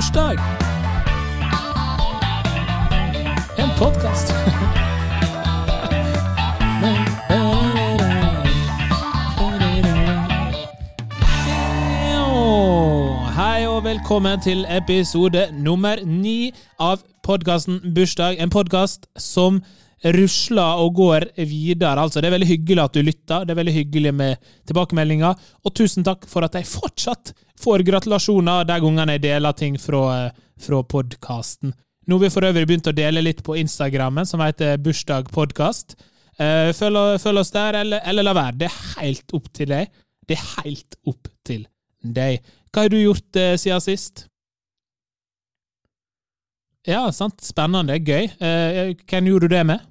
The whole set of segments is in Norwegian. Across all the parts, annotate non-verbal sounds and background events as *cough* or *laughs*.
bursdag. En podkast. *laughs* Hei og velkommen til episode nummer ni av podkasten Bursdag. En podkast som rusler og går videre. Altså, det er veldig hyggelig at du lytter, det er veldig hyggelig med tilbakemeldinger, og tusen takk for at jeg fortsatt får gratulasjoner de gangene jeg deler ting fra, fra podkasten. Nå har vi for øvrig begynt å dele litt på Instagrammen, som heter Bursdagpodkast. Følg, følg oss der, eller, eller la være. Det er helt opp til deg. Det er helt opp til deg. Hva har du gjort eh, siden sist? Ja, sant. Spennende. Gøy. Eh, hvem gjorde du det med?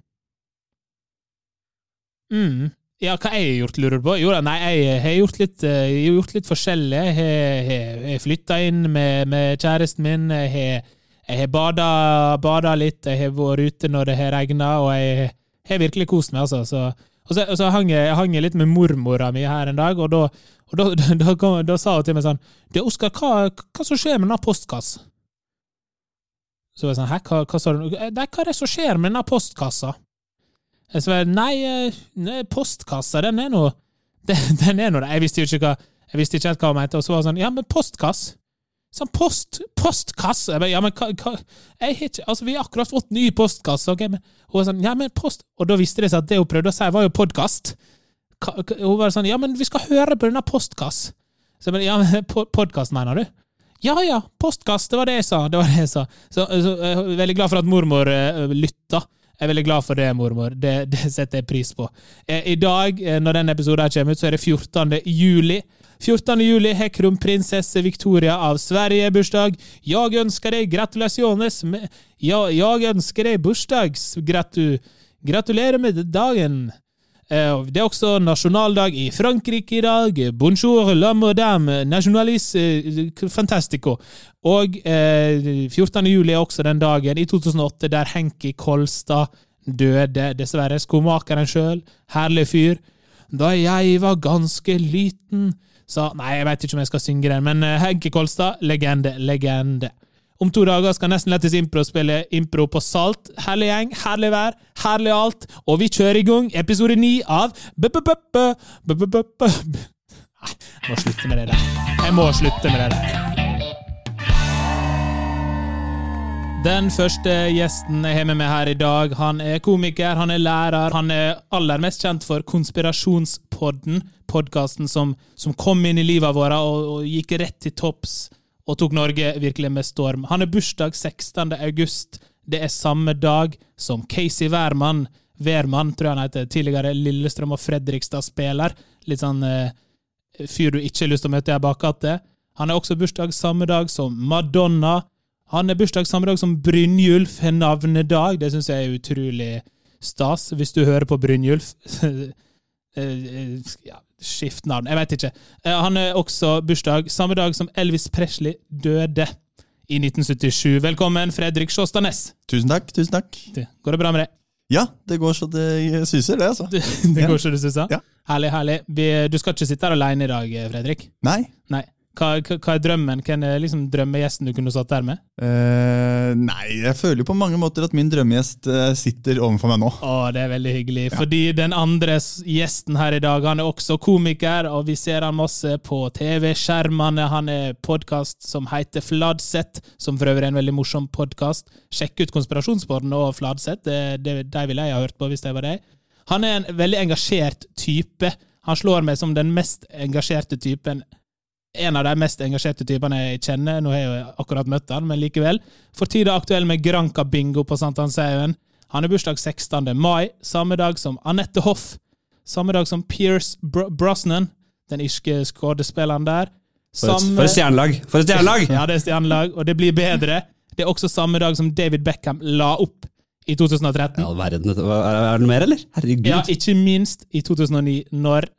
Mm. Ja, hva jeg har gjort, lurer du på? Jo da, nei, jeg har gjort litt, eh, jeg har gjort litt forskjellig. Jeg har flytta inn med, med kjæresten min. Jeg har, bada, litt. Jeg har vært ute når det har regna, og jeg har virkelig kost meg, altså. Så, og så, og så hang jeg, hang jeg litt med mormora mi her en dag, og da, og da, *laughs* da, da, da sa hun til meg sånn Du, Oskar, hva, hva som skjer med denne postkassen? Så var jeg sånn, hæ, hva, hva sa du? Nei, hva er det som skjer med denne postkassa? Jeg sa nei, nei, postkassa, den er nå *laughs* den, er nå det. Jeg visste jo ikke hva jeg visste ikke helt hva hun mente, og så var det sånn, ja, men postkass? Sånn post, postkasse? Jeg bare, ja, men hva, hva jeg har ikke, altså, Vi har akkurat fått ny postkasse, ok, men hun var sånn, ja, men post Og da visste det seg at det hun prøvde å si, var jo podkast. Hun var sånn, ja, men vi skal høre på denne postkass. Så jeg bare, ja, men podkast, mener du? Ja ja, postkass, det var det jeg sa. det var det jeg sa. Så, så Jeg er veldig glad for at mormor uh, lytta. Jeg er veldig glad for det, mormor. Det, det setter jeg pris på. Eh, I dag, eh, når denne episoden kommer ut, så er det 14. juli. 14. juli har kronprinsesse Victoria av Sverige bursdag. Jeg ønsker deg gratulasjones med ja, Jeg ønsker deg bursdagsgratu... Gratulerer med dagen. Det er også nasjonaldag i Frankrike i dag. Bonjour, la madame, nationalis, fantastico. Og eh, 14. juli er også den dagen i 2008 der Henki Kolstad døde, dessverre. Skomakeren sjøl. Herlig fyr. Da jeg var ganske liten sa Nei, jeg veit ikke om jeg skal synge den, men Henki Kolstad, legende, legende. Om to dager skal Nesten Lettest Impro spille impro på Salt. Herlig gjeng, herlig vær, herlig alt. Og vi kjører i gang episode ni av Nei, jeg må slutte med det der. Jeg må slutte med det der. Den første gjesten jeg har med meg her i dag, han er komiker, han er lærer. Han er aller mest kjent for Konspirasjonspodden, podkasten som, som, kom inn i livet vårt og, og gikk rett til topps og tok Norge virkelig med storm. Han er bursdag 16. august. Det er samme dag som Casey Wærmann, Wærmann tror jeg han heter, tidligere Lillestrøm og Fredrikstad-spiller. Litt sånn eh, fyr du ikke har lyst til å møte her bakgate. Han er også bursdag samme dag som Madonna. Han er bursdag samme dag som Brynjulf har navnedag. Det syns jeg er utrolig stas, hvis du hører på Brynjulf. *laughs* ja, Skift navn. Jeg veit ikke. Han er også bursdag samme dag som Elvis Presley døde i 1977. Velkommen, Fredrik Sjåstadnes. Tusen takk. tusen takk. Går det bra med deg? Ja, det går så det suser, det, altså. Det, *laughs* det går så det suser? Ja. Herlig, herlig. Du skal ikke sitte her alene i dag, Fredrik? Nei. Nei. Hva, hva, er drømmen? Hvem er liksom drømmegjesten du kunne satt der med? Uh, nei, jeg føler på mange måter at min drømmegjest uh, sitter overfor meg nå. Å, Det er veldig hyggelig. Ja. Fordi den andre gjesten her i dag, han er også komiker, og vi ser han masse på TV-skjermene. Han er podkast som heter Fladseth, som for øvrig er en veldig morsom podkast. Sjekk ut Konspirasjonsborden og Fladseth, det, det, de ville jeg ha hørt på hvis det var deg. Han er en veldig engasjert type. Han slår meg som den mest engasjerte typen en av de mest engasjerte typene jeg kjenner. Nå har jeg jo akkurat møtt han, men likevel. For tida aktuell med Granka-bingo på Sankthanshaugen. Han har bursdag 16. mai, samme dag som Anette Hoff. Samme dag som Pierce Br Brosnan, den irske skuespilleren der. Samme... For et stjernelag! For et stjernelag! *laughs* ja, det er stjernelag, og det blir bedre. Det er også samme dag som David Beckham la opp i 2013. Ja, verden, Er det mer, eller? Herregud. Ja, ikke minst i 2009, når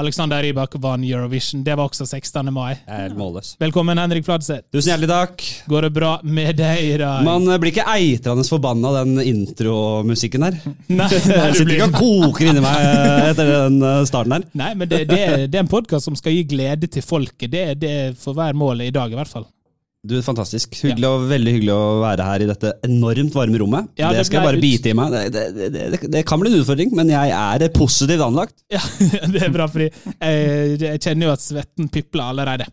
Alexander Rybak vant Eurovision. Det var også 16. mai. Er. Velkommen, Henrik Fladseth. Tusen hjertelig takk. Går det bra med deg i dag? Man blir ikke eitrende forbanna den intromusikken her. Nei, nei Jeg sitter ikke og koker inni meg etter den eh, starten her. Nei, men det, det, det er en podkast som skal gi glede til folket. Det, det får være målet i dag, i hvert fall. Du, Fantastisk. Hyggelig og Veldig hyggelig å være her i dette enormt varme rommet. Ja, det, det skal jeg bare ut- bite i meg. Det, det, det, det, det kan bli en utfordring, men jeg er positivt anlagt. Ja, *laughs* det er bra, fordi jeg, jeg kjenner jo at svetten pipler allerede.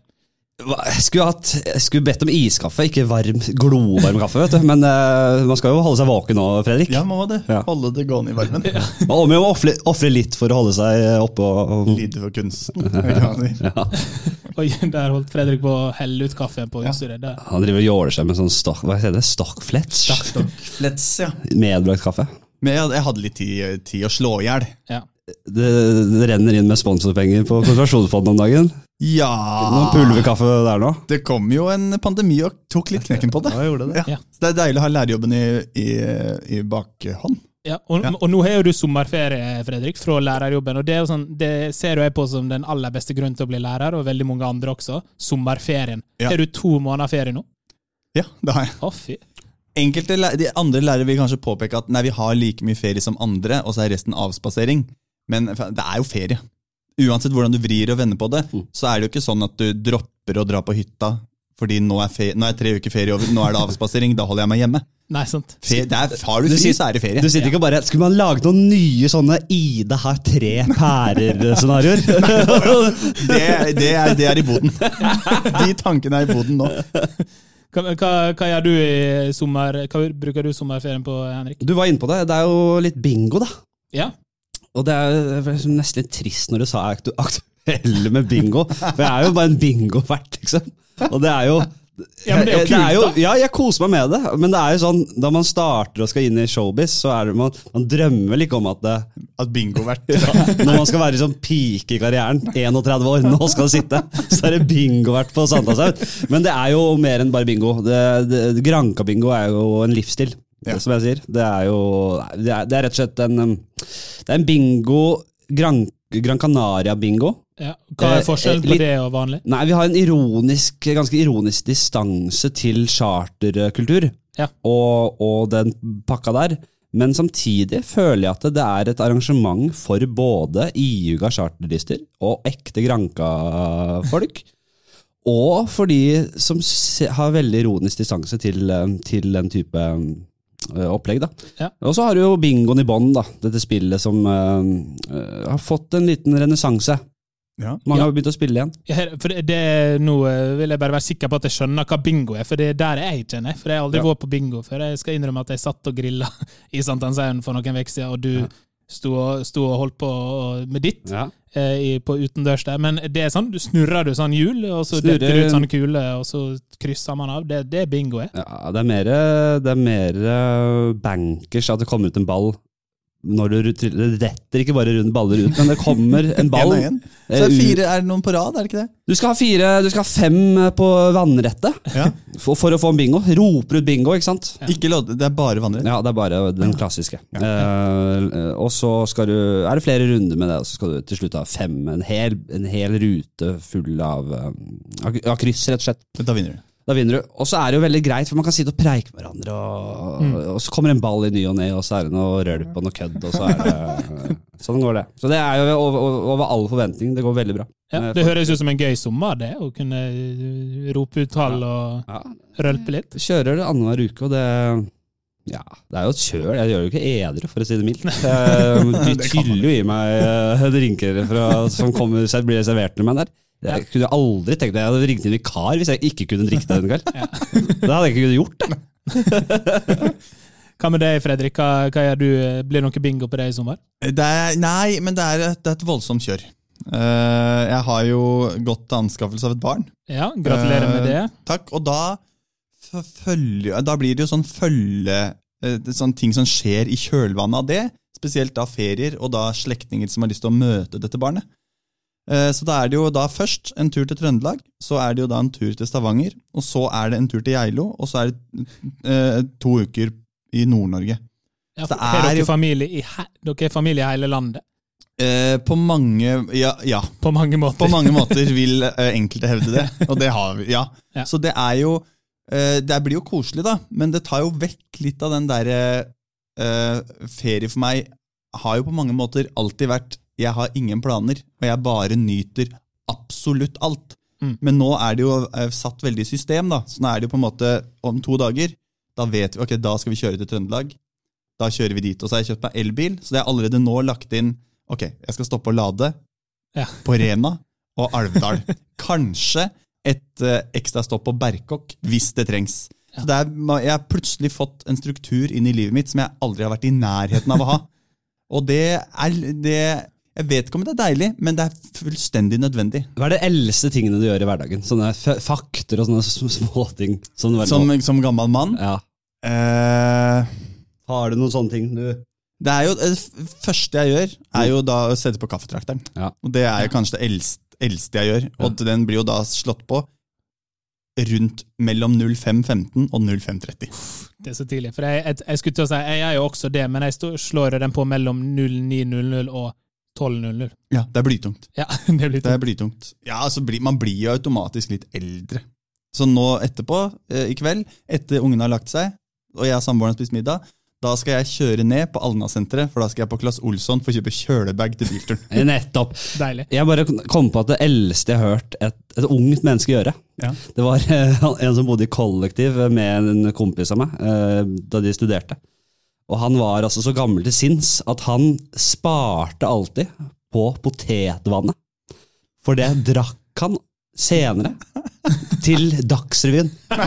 Hva- Jeg skulle, hatt, jeg skulle bedt om iskaffe, ikke varm, glovarm kaffe. vet du. Men uh, man skal jo holde seg våken nå, Fredrik. Ja, må det. Ja. Holde det gående i varmen. Og vi må ofre, ofre litt for å holde seg oppe. Og, Lide for kunsten. man *laughs* ja. Oi, *laughs* der holdt Fredrik på å helle ut kaffen på utstyret. Der. Han driver og jåler seg med sånn stock, hva heter det? stockflets. Flets, ja. Medbrakt kaffe. Men jeg, jeg hadde litt tid, tid å slå i hjel. Ja. Det, det renner inn med sponsorpenger på Konsentrasjonsfondet om dagen. Ja Noen pulverkaffe der nå. Det kom jo en pandemi og tok litt knekken på det. Ja, det. Ja. Ja. Så det er deilig å ha lærerjobben i, i, i bakhånd. Ja, og, Ja. og nå har jo du sommerferie, Fredrik, fra lærerjobben. og Det, er jo sånn, det ser jeg på som den aller beste grunnen til å bli lærer, og veldig mange andre også. Sommerferien. Ja. Har du to måneder ferie nå? Ja, det har jeg. Å, fy. Enkelte de andre lærere vil kanskje påpeke at nei, vi har like mye ferie som andre, og så er resten avspasering. Men det er jo ferie. Uansett hvordan du vrir og vender på det, Mm. så er det jo ikke sånn at du dropper å dra på hytta fordi nå er, fe nå er tre uker ferie over, nå er det avspasering, da holder jeg meg hjemme. Nei, sant. Fe det er, har du Du fri, så er det ferie. Du sitter ikke bare Skulle man laget noen nye sånne Ida har tre pærer-scenarioer? *laughs* Det, det, er, det er i boden. *laughs* De tankene er i boden nå. Hva, hva, hva gjør du i sommer? Hva bruker du sommerferien på, Henrik? Du var inne på det. Det er jo litt bingo, da. Ja, Og det er nesten litt trist når du sa aktu aktuelle med bingo. For jeg er jo bare en bingovert, liksom. Og det er jo Ja, men det er jo kult, da. Ja, jeg koser meg med det. Men det er jo sånn, da man starter og skal inn i showbiz, så er det man, man drømmer vel ikke om at det, At bingo vært *laughs* når man skal være i sånn peak i karrieren, 31 år, nå skal det sitte, så er det bingovert på Sandalshaug. Men det er jo mer enn bare bingo. Det, det, Granka-bingo er jo en livsstil, Ja. som jeg sier. Det er jo det er, det er rett og slett en, um, det er en bingo, Gran, Gran Canaria-bingo. Ja. Hva er Eh, forskjellen på det og vanlig? Nei, vi har en ironisk, ganske ironisk distanse til charterkultur Ja. og, og den pakka der. Men samtidig føler jeg at det er et arrangement for både iuga charterlister og ekte Granka-folk. Og for de som har veldig ironisk distanse til, eh, til den type eh, opplegg. da. Ja. Og så har du jo bingoen i bånn. Dette spillet som eh, har fått en liten renessanse. Ja. Mange Ja. har begynt å spille igjen. Ja, her- For det, det Nå eh, vil jeg bare være sikker på at jeg skjønner hva bingo er, for det er der jeg kjenner. For jeg har aldri Ja. vært på bingo før. Jeg skal innrømme at jeg satt og grilla *laughs* i Sankthanshaugen for noen uker siden, og du Ja. sto, og, sto og holdt på med ditt Ja. eh, i, på utendørs der. Men det er sånn, du snurrer du sånn hjul, og så Snurrer- detter du ut sånne kuler, og så krysser man av. Det, det er bingo. Ja, det er mer, det er mer eh, bankers at det kommer ut en ball. Når du Det retter ikke bare rundt baller ut, men det kommer en ball. *laughs* En en. Så eh, er, det fire, er det noen på rad, er det ikke det? Du skal ha fire, du skal ha fem eh, på vannrettet Ja. *laughs* for, for å få en bingo. Roper ut bingo, ikke sant? Ikke lodde, det er bare vannrett. Ja, det er bare den klassiske. Eh, og så skal du, er det flere runder med det, og så skal du til slutt ha fem. En hel, en hel rute full av, av, av kryss, rett og slett. Da vinner du. Da vinner du. Og så er det jo veldig greit, for man kan sitte og preike med hverandre, og, Mm. og så kommer en ball i ny og ne, og så er det noe rølp og noe kødd, og så er det *laughs* Sånn går det. Så det er jo over, over, all forventning. Det går veldig bra. Ja, Eh, det høres ut som en gøy sommer, det, å kunne eh, rope ut tall og Ja, rølpe litt. kjører det annenhver uke, og det ja, det er jo et kjøl. Jeg gjør jo ikke edru, for å si det mildt. *laughs* De Det tyller jo i meg eh, drinker fra, som kommer, så blir servert til meg der. Jeg kunne aldri tenkt meg, jeg hadde ringt inn vikar hvis jeg ikke kunne drikke det en kveld. *laughs* Det hadde jeg ikke kunnet gjort. det. *laughs* Hva med deg, Fredrik? Hva, hva gjør du? Blir det noe bingo på deg i sommer? Det er, nei, men det er, et, det er et voldsomt kjør. Uh, jeg har jo gått til anskaffelse av et barn. Ja, gratulerer med Eh, det. Takk. Og da, følge, da blir det jo sånn følge uh, det er ting som skjer i kjølvannet av det. Spesielt da ferier, og da slektninger som har lyst til å møte dette barnet. Eh, Så da er det jo da først en tur til Trøndelag, så er det jo da en tur til Stavanger, og så er det en tur til Geilo, og så er det eh, to uker i Nord-Norge. Ja, for- er dere jo- familie i, dere er familie i hele landet? Eh, På mange Ja, ja. På mange måter. På mange måter *laughs* vil eh, enkelte hevde det, og det har vi. ja. Ja. Så det er jo eh, Det blir jo koselig, da, men det tar jo vekk litt av den derre Ferie for meg har jo på mange måter alltid vært Jeg har ingen planer, og jeg bare nyter absolutt alt. Mm. Men nå er det jo eh, satt veldig i system. da. Så nå er det jo på en måte om to dager. Da vet vi, ok, da skal vi kjøre til Trøndelag. Da kjører vi dit. Og så har jeg kjøpt meg elbil, så det er allerede nå lagt inn Ok, jeg skal stoppe og lade Ja. på Rena og Alvdal. *laughs* Kanskje et uh, ekstra stopp på Berkåk, hvis det trengs. Så det er, jeg har plutselig fått en struktur inn i livet mitt som jeg aldri har vært i nærheten av å ha. *laughs* Og det er det, Jeg vet ikke om det er deilig, men det er fullstendig nødvendig. Hva er det eldste tingene du gjør i hverdagen? Sånne f- fakter og sånne sm- småting. Som, Som, som gammel mann. ja. Eh, Har du noen sånne ting du det er jo, det første jeg gjør, er jo da å sette på kaffetrakteren. Ja. Og det er jo kanskje det eldste, eldste jeg gjør. Og den blir jo da slått på rundt mellom 05.15 og 05.30. Det er så tidlig. For jeg, jeg, jeg skulle til å si, jeg gjør jo også det, men jeg slår den på mellom 09.00 og 12.00. Ja, det er blytungt. Ja, *laughs* det blir Det er blytungt. Ja, altså Man blir jo automatisk litt eldre. Så nå etterpå, eh, i kveld, etter ungene har lagt seg, og jeg og samboeren har spist middag, da skal jeg kjøre ned på Alna-senteret, for da skal jeg på Claes Olsson for å kjøpe kjølebag til bilturen. *laughs* Nettopp. deilig. Jeg bare kom på at det eldste jeg har hørt et, et ungt menneske gjøre, Ja. det var eh, *laughs* en som bodde i kollektiv med en kompis av meg eh, da de studerte. Og han var altså så gammel til sinns at han sparte alltid på potetvannet. For det drakk han senere til Dagsrevyen. *laughs*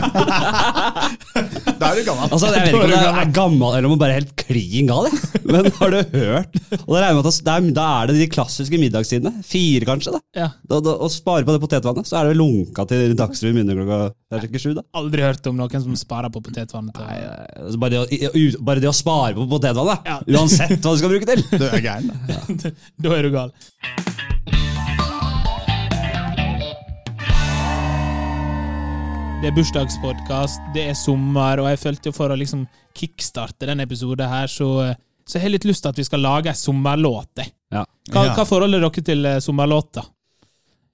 Da er du gammel. Altså, jeg vet ikke om det er gammel eller om jeg bare er helt klin gal. jeg. Men har du hørt? Og da, med at det er, da er det de klassiske middagstidene. Fire, kanskje. da. Ja. Da, da, å spare på det potetvannet, så er det lunka til Dagsrevyen begynner klokka ikke sju. da. Aldri hørt om noen som sparer på potetvannet. til- Nei, altså, bare, det å, bare det å spare på potetvannet, Ja. uansett hva du skal bruke til. Du er gæren. da. *laughs* Da er du gal. Det er bursdagspodkast, det er sommer, og jeg følte jo for å liksom kickstarte denne episoden her, så, så jeg har litt lyst til at vi skal lage ei sommerlåt. Ja. Hva, Ja. hva forholder dere til eh, sommerlåter?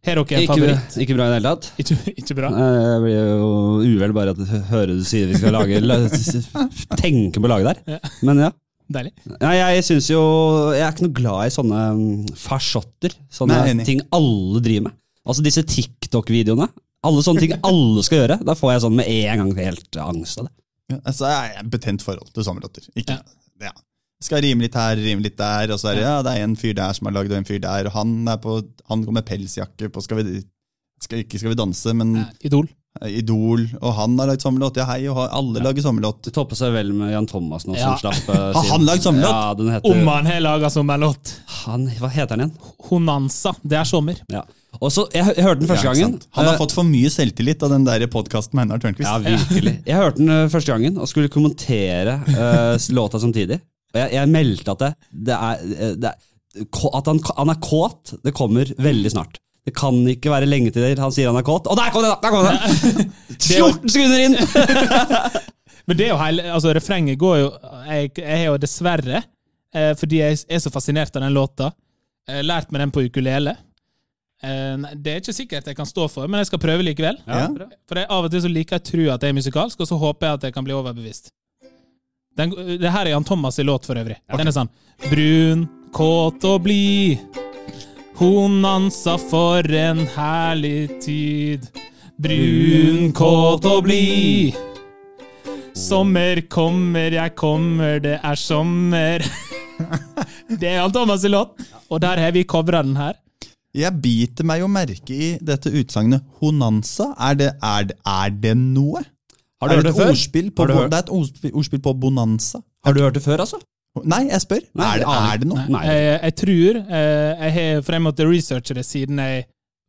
Har dere en Ikke, favoritt? ikke bra i det hele tatt. Ikke, ikke bra? Jeg blir jo uvel bare at jeg hører du sier vi skal lage Tenke på å lage der. Men ja. Deilig. Ja, jeg synes jo Jeg er ikke noe glad i sånne mm, farsotter. Sånne Nei, ting alle driver med. Altså disse TikTok-videoene. Alle sånne ting alle skal gjøre. Da får jeg sånn med en gang helt angst av det. Ja, altså, jeg er et betent forhold til sommerlåter. Ikke, Ja. ja. Skal rime litt her, rime litt der, og så er det, ja, det er en fyr der som har lagd, og en fyr der, og han, er på, han går med pelsjakke på Skal vi, skal, ikke Skal vi danse, men Idol. Idol, og han har lagd sommerlåt. Ja, hei, og alle lager sommerlåt. Det topper seg vel med Jan Thomas nå, Ja. som slapp uh, *laughs* Har han lagd sommerlåt? Ja, den heter Om han har laga sommerlåt. han, Hva heter han igjen? Honanza. Det er sommer. Ja. Og så, jeg, jeg hørte den første gangen. Han har Eh, fått for mye selvtillit av den der podkasten med Einar Tørnquist. Ja, virkelig. Jeg hørte den eh, første gangen og skulle kommentere uh, låta samtidig. Og jeg, jeg meldte at det, det er, eh, det er At han, han er kåt, det kommer veldig snart. Det kan ikke være lenge til han sier han er kåt. Og der kom det! da, Der kom *laughs* det! 14 sekunder inn! *laughs* Men det er jo hele, altså refrenget går jo Jeg, har jo dessverre, eh, fordi jeg er så fascinert av den låta, eh, lært meg den på ukulele. Eh, det er ikke sikkert jeg kan stå for, men jeg skal prøve likevel. Ja. For jeg, av og til så liker jeg å tro at jeg er musikalsk, og så håper jeg at jeg kan bli overbevist. Den, det her er Jan Thomas' låt, for øvrig. Den er sånn Brun, kåt og blid. Honanza for en herlig tid. Brun, kåt og blid. Sommer kommer, jeg kommer, det er sommer. *laughs* Det er Jan Thomas' låt, og der har vi covra den her. Jeg biter meg jo merke i dette utsagnet honanza. Er det, er, det, er det noe? Har du er hørt det det før? ordspill på, Har du hørt- Det er et ordspill på bonanza. Har du hørt det før, altså? Nei, jeg spør. Nei, er, det, er det noe? Nei. Jeg, jeg tror eh, jeg har For jeg måtte researche det siden jeg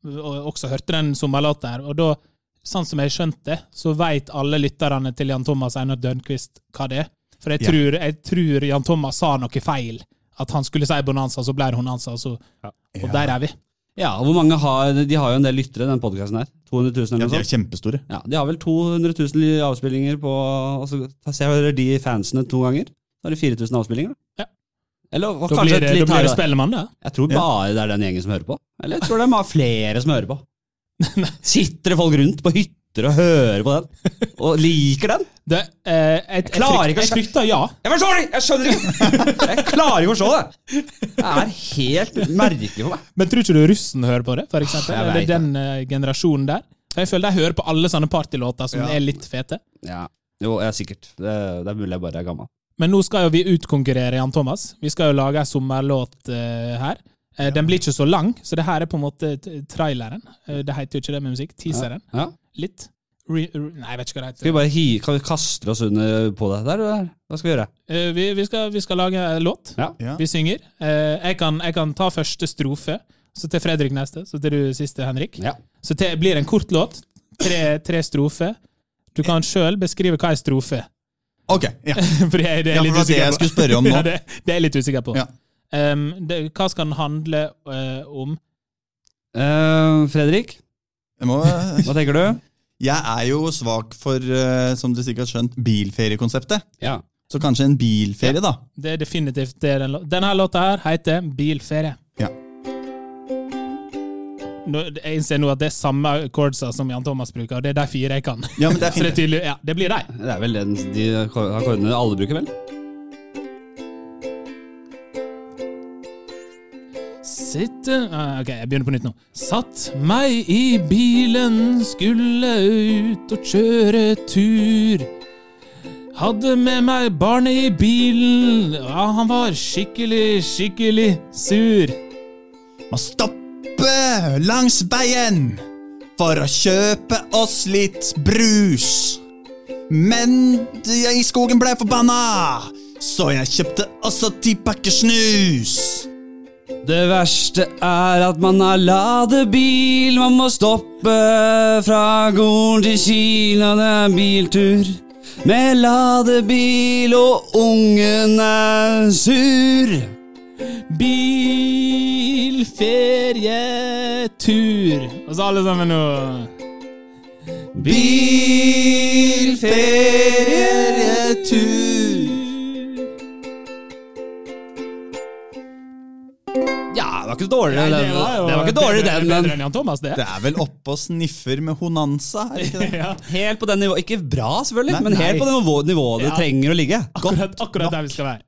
også hørte den sommerlåta her. Og da, sånn som jeg skjønte, så veit alle lytterne til Jan Thomas Einar Dønquist hva det er. For jeg Ja. tror, jeg tror Jan Thomas sa noe feil. At han skulle si Bonanza, så ble det Honanza. Så, og der er vi. Ja, og hvor mange har, De har jo en del lyttere, den podkasten her. 200 000 Ja, de er kjempestore. Ja, De har vel 200 000 avspillinger på og Så jeg hører de fansene to ganger. Da er det 4000 avspillinger. da. Ja. Eller og Da kanskje blir det, litt da blir det Spellemann, det. Jeg tror Ja. bare det er den gjengen som hører på. Eller jeg tror det er flere som hører på. *laughs* Sitter det folk rundt på hytter og hører på den, og liker den. Det, eh, jeg, jeg, klarer ikke å jeg frykter ja. Jeg forstår det! Jeg skjønner ikke! Jeg klarer ikke å se det. Det er helt merkelig for meg. Men tror ikke du russen hører på det, for eksempel? Jeg Eller vet den eh, generasjonen der? For jeg føler de hører på alle sånne partylåter som Ja. er litt fete. Ja, Jo, ja, sikkert. Det, det er mulig jeg bare er gammel. Men nå skal jo vi utkonkurrere Jan Thomas. Vi skal jo lage en sommerlåt uh, her. Eh, Den blir ikke så lang, så det her er på en måte traileren. Uh, det heter jo ikke det med musikk. Teaseren. Ja. Litt. Re, re, nei, jeg vet ikke hva det Skal vi heter. bare hi, kan vi kaste oss under på det der? eller? Hva skal vi gjøre? Eh, vi, vi, skal, vi skal lage en låt. Ja. Ja. Vi synger. Eh, Jeg kan, jeg kan ta første strofe, så til Fredrik neste, så til du siste, Henrik. Ja. Så det blir en kort låt. Tre, tre strofer. Du kan sjøl beskrive hva er strofe. Ok, ja. For det, er- det er Ja, litt for det var det jeg skulle spørre om nå. *laughs* ja, det, det er jeg litt usikker på. Ja. Um, det, hva skal den handle uh, om? Uh, Fredrik, må, *laughs* hva tenker du? jeg er jo svak for, uh, som du sikkert har skjønt, bilferiekonseptet. Ja. Så kanskje en bilferie, da. Det er definitivt det den, Denne låta her heter Bilferie. Jeg innser nå at det er samme chordsa som Jan Thomas bruker, og det er de fire jeg kan. Ja, men det er *laughs* Så det er tydelig, ja, det blir deg. Det er vel den, de akkordene alle bruker, vel? Sitte ah, Ok, jeg begynner på nytt nå. Satt meg i bilen, skulle ut og kjøre tur. Hadde med meg barnet i bilen, ja, han var skikkelig, skikkelig sur. Må stoppe langs veien for å kjøpe oss litt brus. Men jeg i skogen ble forbanna, så jeg kjøpte også ti pakker snus. Det verste er at man har ladebil, man må stoppe fra gården til Kina, det er biltur. Med ladebil, og ungen er sur. Bilferietur. Og så alle sammen nå. Bilferietur. Ja, det var ikke dårlig, Nei, den. jo Det var ikke dårlig, bedre- den, men enn Thomas, det. Det er vel oppe og sniffer med Honanza, er ikke det? *laughs* Ja, helt på den nivå, Ikke bra, selvfølgelig, Nei, men helt på det nivå- nivået det Ja. trenger å ligge. akkurat, akkurat der vi skal være.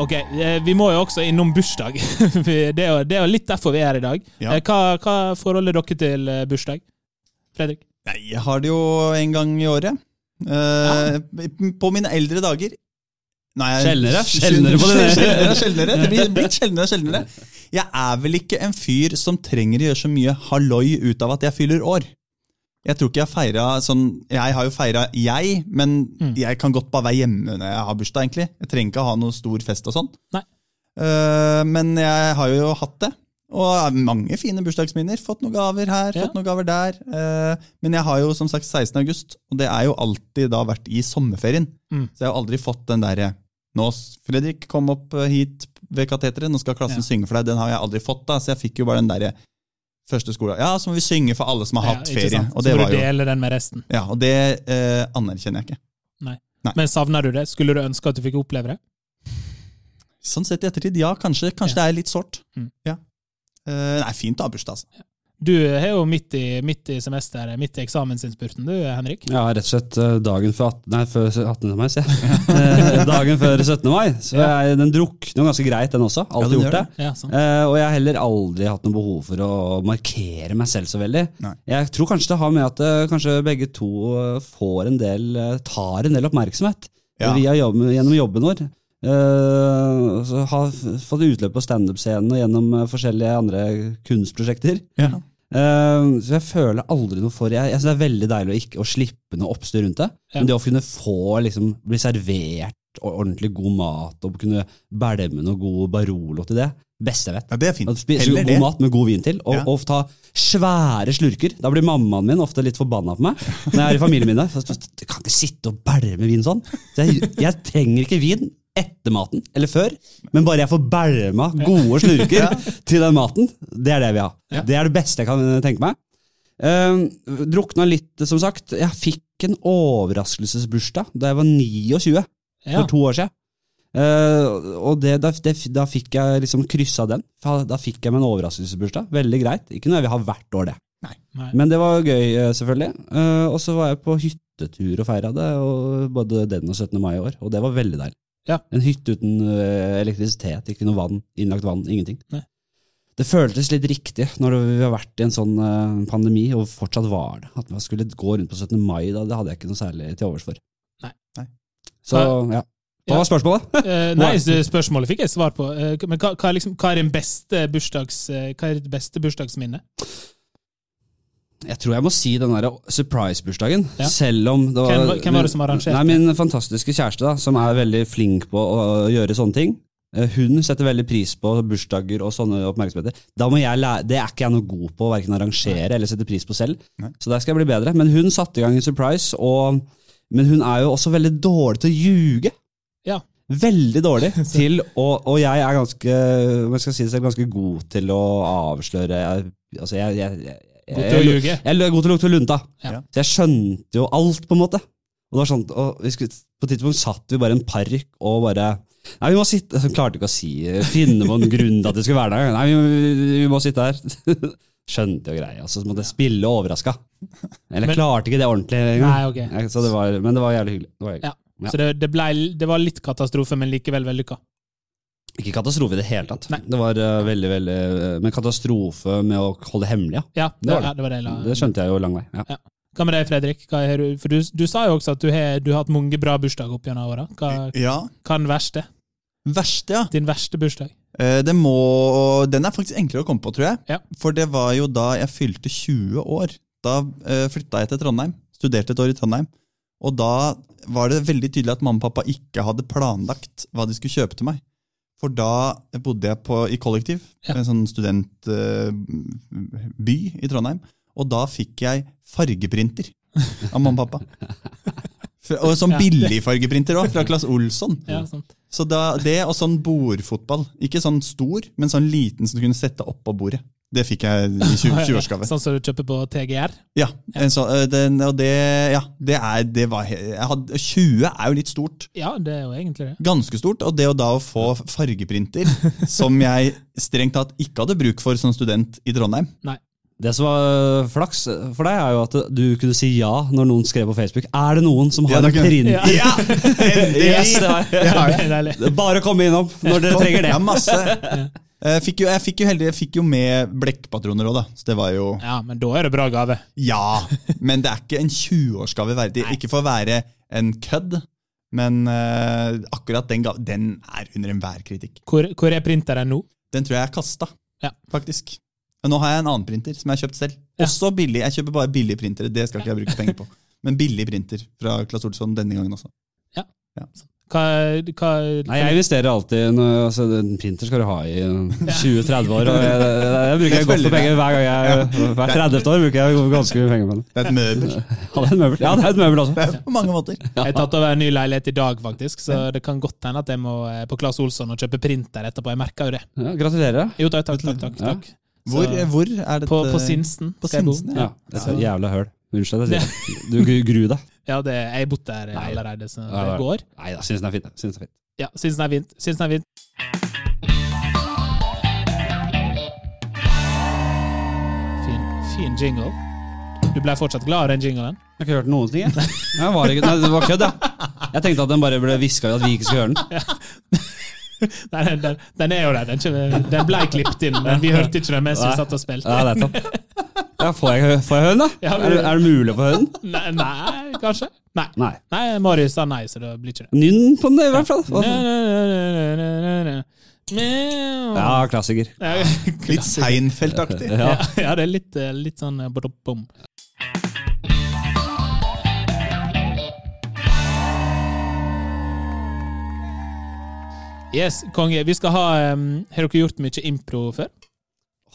Ok, eh, Vi må jo også innom bursdag. *laughs* Det, er jo, det er jo litt derfor vi er her i dag. Ja. Eh, Hva, hva forholder dere til eh, bursdag? Fredrik? Nei, jeg har det jo en gang i året. Eh, På mine eldre dager Nei, Sjeldnere? *laughs* Sjeldnere på det. Sjeldnere, sjeldnere. Det blir blitt sjeldnere og sjeldnere. Jeg er vel ikke en fyr som trenger å gjøre så mye halloi ut av at jeg fyller år. Jeg tror ikke jeg feira sånn Jeg har jo feira jeg, men Mm. jeg kan godt bare være hjemme når jeg har bursdag, egentlig. Jeg trenger ikke ha noe stor fest og sånn. Eh, men jeg har jo hatt det. Og mange fine bursdagsminner. Fått noen gaver her, Ja. fått noen gaver der. Eh, men jeg har jo som sagt 16. august, og det er jo alltid da vært i sommerferien. Mm. Så jeg har aldri fått den derre Nå, Fredrik, kom opp eh, hit ved kateteret, nå skal klassen Ja. synge for deg. Den har jeg aldri fått, da, så jeg fikk jo bare den derre første skole. Ja, så må vi synge for alle som har hatt ja, ferie. sant? Og Så må var du dele den med resten. Ja, og det eh, anerkjenner jeg ikke. Nei. Men savner du det? Skulle du ønske at du fikk oppleve det? Sånn sett i ettertid, ja, kanskje. Kanskje det er litt sårt. Mm. Ja. Eh, nei, fint å ha bursdag, altså. Du er jo midt i, midt i semesteret, midt i eksamensinnspurten, du Henrik. Ja, rett og slett eh, dagen før 18, nei, før 18. mai, sier jeg. *laughs* Eh, dagen før 17. mai. Så jeg, den drukner ganske greit, den også. Alltid ja, gjort det. Ja. Eh, og jeg har heller aldri hatt noe behov for å markere meg selv så veldig. Nei. Jeg tror kanskje det har med at eh, kanskje begge to får en del, tar en del oppmerksomhet Ja. via jobb, gjennom jobben vår. Uh, har fått utløp på standup-scenen og gjennom forskjellige andre kunstprosjekter. Ja. Eh, så jeg føler aldri noe for Jeg, jeg synes Det er veldig deilig å, ikke, å slippe noe oppstyr rundt det. Ja. Men det å kunne få liksom, bli servert ordentlig god mat og kunne bælme noe god Barolo til det, beste jeg vet. Ja, det er fint. Spise god det. mat med god vin til, og, Ja. og ta svære slurker. Da blir mammaen min ofte litt forbanna på meg når jeg er i familien min. der. Du kan ikke sitte og bælme vin sånn. Så jeg, jeg trenger ikke vin etter maten, eller før, men bare jeg får bælma gode slurker *laughs* til den maten. Det er det vi har. Ja. Det er det beste jeg kan tenke meg. Uh, drukna litt, som sagt. Jeg fikk en overraskelsesbursdag da jeg var 29 Ja. for to år siden. Uh, og det, da, det, da fikk jeg liksom kryssa den. Da fikk jeg meg en overraskelsesbursdag. Veldig greit. Ikke noe jeg vil ha hvert år, det. Nei. Men det var gøy, eh, selvfølgelig. Uh, og så var jeg på hyttetur og feira det, og både den og 17. mai i år. Og det var veldig deilig. Ja. En hytte uten eh, elektrisitet, ikke noe vann, innlagt vann, ingenting. Nei. Det føltes litt riktig når vi har vært i en sånn eh, pandemi, og fortsatt var det. At man skulle gå rundt på 17. mai, da, det hadde jeg ikke noe særlig til overs for. Nei. Nei. Så ja. Hva var spørsmålet? Eh, nei, *laughs* spørsmålet fikk jeg svar på. Eh, men hva, hva, er liksom, hva er beste bursdags, hva er ditt beste bursdagsminne? Jeg tror jeg må si den der surprise-bursdagen. Ja. Selv om det var, Hvem hvem var det som arrangerte? Nei, Min fantastiske kjæreste, da, som er veldig flink på å gjøre sånne ting. Eh, Hun setter veldig pris på bursdager og sånne oppmerksomheter. Da må jeg lære, Det er ikke jeg noe god på å hverken arrangere eller sette pris på selv. Nei. Så der skal jeg bli bedre. Men hun satte i gang en surprise, og, men hun er jo også veldig dårlig til å ljuge. Ja. Veldig dårlig *laughs* til å Og jeg er ganske jeg si, det, ganske god til å avsløre jeg, Altså, jeg, jeg, God til å ljuge? jeg er god til å lukte lunta. Ja. Så jeg skjønte jo alt, på en måte. Og det var sånn, og vi skulle, På et tidspunkt satt vi bare i en park og bare Nei, vi må sitte Jeg klarte ikke å si finne på en grunn til at det skulle være der. Nei, vi, vi må sitte her. *laughs* Skjønte jo greia. Så måtte jeg spille overraska. Eller Men- klarte ikke det ordentlig engang. Nei, ok. Så det var, men det var jævlig hyggelig. Det var hyggelig. Ja. Ja. Så det, det, ble, det var litt katastrofe, men likevel vellykka. Ikke katastrofe i det hele tatt. Nei. Det var uh, veldig, veldig eh, Men katastrofe med å holde hemmelig, ja. Ja, det, Det var ja, det. det var det la Det skjønte jeg jo lang vei. Ja. Hva med deg, Fredrik? Hva er, du- for du, du sa jo også at du har, du har hatt mange bra bursdager opp gjennom åra. Hva, Ja. hva er den verste? Verste, ja. Din verste bursdag? Eh, Det må, den er faktisk enklere å komme på, tror jeg. Ja. For det var jo da jeg fylte 20 år. Da uh, flytta jeg til Trondheim. Studerte et år i Trondheim. Og da var det veldig tydelig at mamma og pappa ikke hadde planlagt hva de skulle kjøpe til meg. For da bodde jeg på, i kollektiv, Ja. en sånn studentby i Trondheim. Og da fikk jeg fargeprinter av mamma og pappa. *laughs* Og sånn billigfargeprinter òg, fra Claes Olsson. Ja. Så da, det og sånn bordfotball. Ikke sånn stor, men sånn liten som du kunne sette oppå bordet. Det fikk jeg i 20 20-årsgave. *laughs* Sånn som du kjøper på TGR? Ja, en så, øh, den, og det, ja, det er det var, jeg hadde, 20 er jo litt stort. Ja, det er jo egentlig det. Ganske stort. Og det å da å få fargeprinter, *laughs* som jeg strengt tatt ikke hadde bruk for som student i Trondheim Det som var øh, flaks for deg, er jo at du kunne si ja når noen skrev på Facebook. Er det noen som har Ja, en print? Ja! Ja. *laughs* Yes, det var, Det er Bare kom innom når dere trenger det. Ja, masse. Jeg fikk jo, jeg fikk jo, heldig, jeg fikk jo med blekkpatroner òg, da. Så det var jo Ja, men da er det bra gave. Ja, men det er ikke en 20-årsgave verdig. Ikke for å være en kødd, men eh, akkurat den, ga- den er under enhver kritikk. Hvor, hvor er printeren nå? Den tror jeg er kasta, Ja. faktisk. Men nå har jeg en annen printer som jeg har kjøpt selv. Ja. Også billig. Jeg kjøper bare billige printere. Det skal ikke jeg bruke *laughs* penger på. Men billig printer fra Claes Olsson denne gangen også. Hva, hva Nei, Jeg investerer alltid når, altså, En printer skal du ha i *laughs* 20-30 år. Og jeg, jeg, jeg bruker Jeg godt penger hver gang jeg Hver 30. år bruker jeg ganske mye penger på den. Det er et møbel. *laughs* Ja, det er et møbel, ja, det er et møbel også. Det er på mange måter. Jeg har tatt over en ny leilighet i dag, faktisk, så det kan godt hende at jeg må eh, på Claes Olsson og kjøpe printer etterpå. Jeg merker jo det. Ja, gratulerer. Jo, takk, takk, takk. takk, Ja. takk. Hvor, hvor er dette På, på Sinsen På. Sinsen, Ja, det er så jævla høl. Unnskyld, jeg sier det. Du gruer deg. Ja, det, jeg har bodd der Nei. allerede, så det Nei. går. Nei da, syns den er fint. Synes den er fint. Ja, Sinsen er fint. den er fint. Fin, fin jingle. Du ble fortsatt glad av den jinglen? Jeg har ikke hørt noen ting, jeg. jeg var ikke, nei, det var kødd, jeg. Jeg tenkte at den bare ble hviska at vi ikke skulle høre den. *laughs* *laughs* Nei, den, den, den er jo der. Den, den ble klippet inn, men vi hørte ikke den mens vi satt og spilte. Ja, er. Ja, får jeg, får jeg høre den, da? Ja, er, det- er det mulig å få høre den? Nei, nei, kanskje? Nei. Nei. nei Marius sa nei, så det blir ikke det. Nynn på den, i hvert fall. Ja. Meow. Ja, klassiker. Litt Seinfeld-aktig. ja. Ja. ja, det er litt, eh, litt sånn eh, bom. Yes, konge. Vi skal ha um, Har dere gjort mye impro før?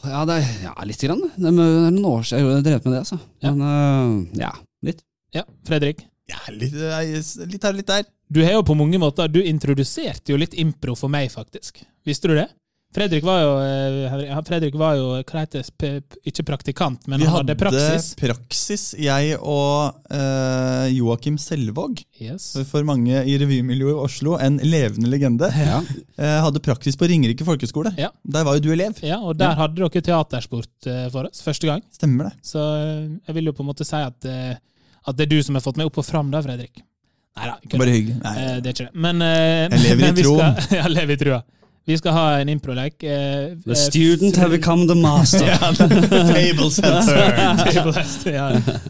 Ja, det er, ja, litt. grann. Det er noen år siden jeg har drevet med det, altså. Ja. Men uh, ja, litt. Ja, Fredrik? Ja, litt, eh, litt her og litt der. Du har jo på mange måter Du introduserte jo litt impro for meg, faktisk. Visste du det? Fredrik var jo, eh, Fredrik var jo det, ikke praktikant, men Vi han hadde praksis. praksis, jeg og eh, Joakim Selvåg. Yes. For mange i revymiljøet i Oslo, en levende legende. Ja. Eh, hadde praksis på Ringerike folkeskole. Ja. Der var jo du elev. Ja, og der hadde dere teatersport eh, for oss, første gang. Stemmer det. Så eh, jeg vil jo på en måte si at, at det er du som har fått meg opp og fram da, Fredrik. Neida, Bare hyggelig. Nei. Eh, det er ikke det. Men, eh, Jeg lever *laughs* i vi troen. *laughs* Ja, lever i trua. Vi skal ha en improlek. Uh, The eh, student have become the master. *laughs* *laughs* Table center. Ja.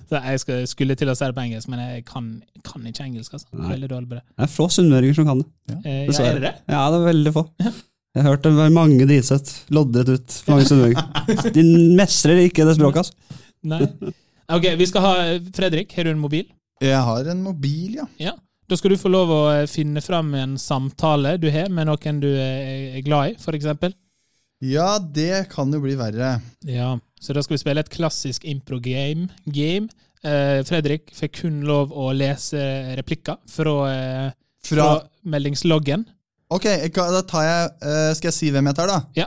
Så jeg skal, skulle til å si det på engelsk, men jeg kan, kan ikke engelsk. altså. Nei. Veldig dårlig på det. Det er få sunnmøringer som kan det. Eh, ja, er det det? Ja, det er veldig få. Jeg har hørt det være mange dritsett. Loddret ut. Mange sunnmøringer. *laughs* De mestrer ikke det språket, altså. Nei. Ok, vi skal ha Fredrik, har du en mobil? Jeg har en mobil, ja. Ja. Da skal du få lov å eh, finne fram en samtale du har med noen du er er glad i, eksempel. Ja, det kan jo bli verre. Ja, så da skal vi spille et klassisk impro-game. Game. Eh, Fredrik fikk kun lov å lese replikker fra, eh, fra Fra meldingsloggen. Ok, da tar jeg eh, Skal jeg si hvem jeg tar, da? Ja.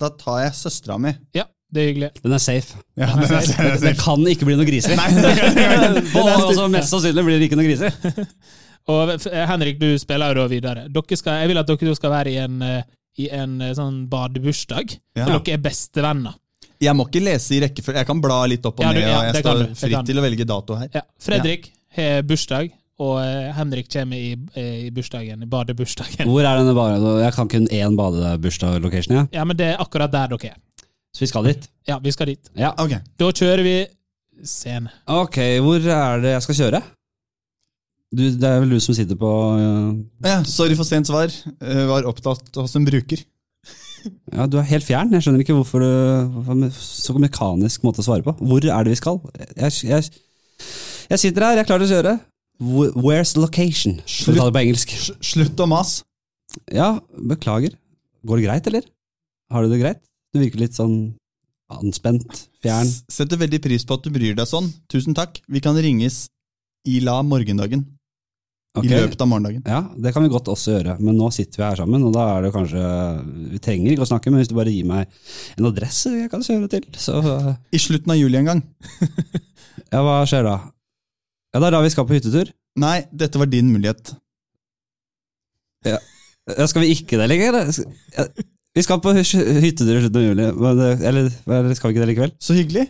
Da tar jeg søstera mi. Ja, det er hyggelig. Den er safe. Ja, den er Det, den, kan ikke bli noe griser. Nei, det kan- det kan- Og altså, mest sannsynlig blir det ikke noe griser. *laughs* Og Henrik, du spiller jo da videre. Dere skal, jeg vil at dere to skal være i en, eh, i en eh, sånn badebursdag. Ja. Og Dere er bestevenner. Jeg må ikke lese i rekkefølge. Jeg kan bla litt opp og Ja, du- ned. ja, jeg står fritt til å velge dato her. Ja. Fredrik har bursdag, og eh, Henrik kommer i, eh, i bursdagen, badebursdagen. Hvor er denne bade... Jeg kan kun én badebursdag-location, ja. Ja, men det er akkurat der dere er. Så vi skal dit. Ja, vi skal dit. Ja. Okay. Da kjører vi scene. Ok, hvor er det jeg skal kjøre? Du, det er vel du som sitter på uh... ja, Sorry for sent svar. Eh, Var opptatt hos en bruker. Ja, du er helt fjern. Jeg skjønner ikke hvorfor du Så mekanisk måte å svare på. Hvor er det vi skal? Jeg, jeg, jeg sitter her, jeg er klar til å kjøre. Where's the location? Slutt, på engelsk. Slutt å mase. Ja, beklager. Går det greit, eller? Har du det greit? Du virker litt sånn anspent, fjern. Setter veldig pris på at du bryr deg sånn. Tusen takk. Vi kan ringes i la morgendagen. Ok. I løpet av morgendagen. Ja, det kan vi godt også gjøre, men nå sitter vi her sammen, og da er det kanskje Vi trenger ikke å snakke, men hvis du bare gir meg en adresse jeg kan kjøre til, så I slutten av juli en gang. *laughs* Ja, hva skjer da? Ja, det er da vi skal på hyttetur. Nei, dette var din mulighet. Ja, skal vi ikke det lenger? Ja, Vi skal på hyttetur i slutten av juli, men eller, eller skal vi ikke det likevel? Så hyggelig.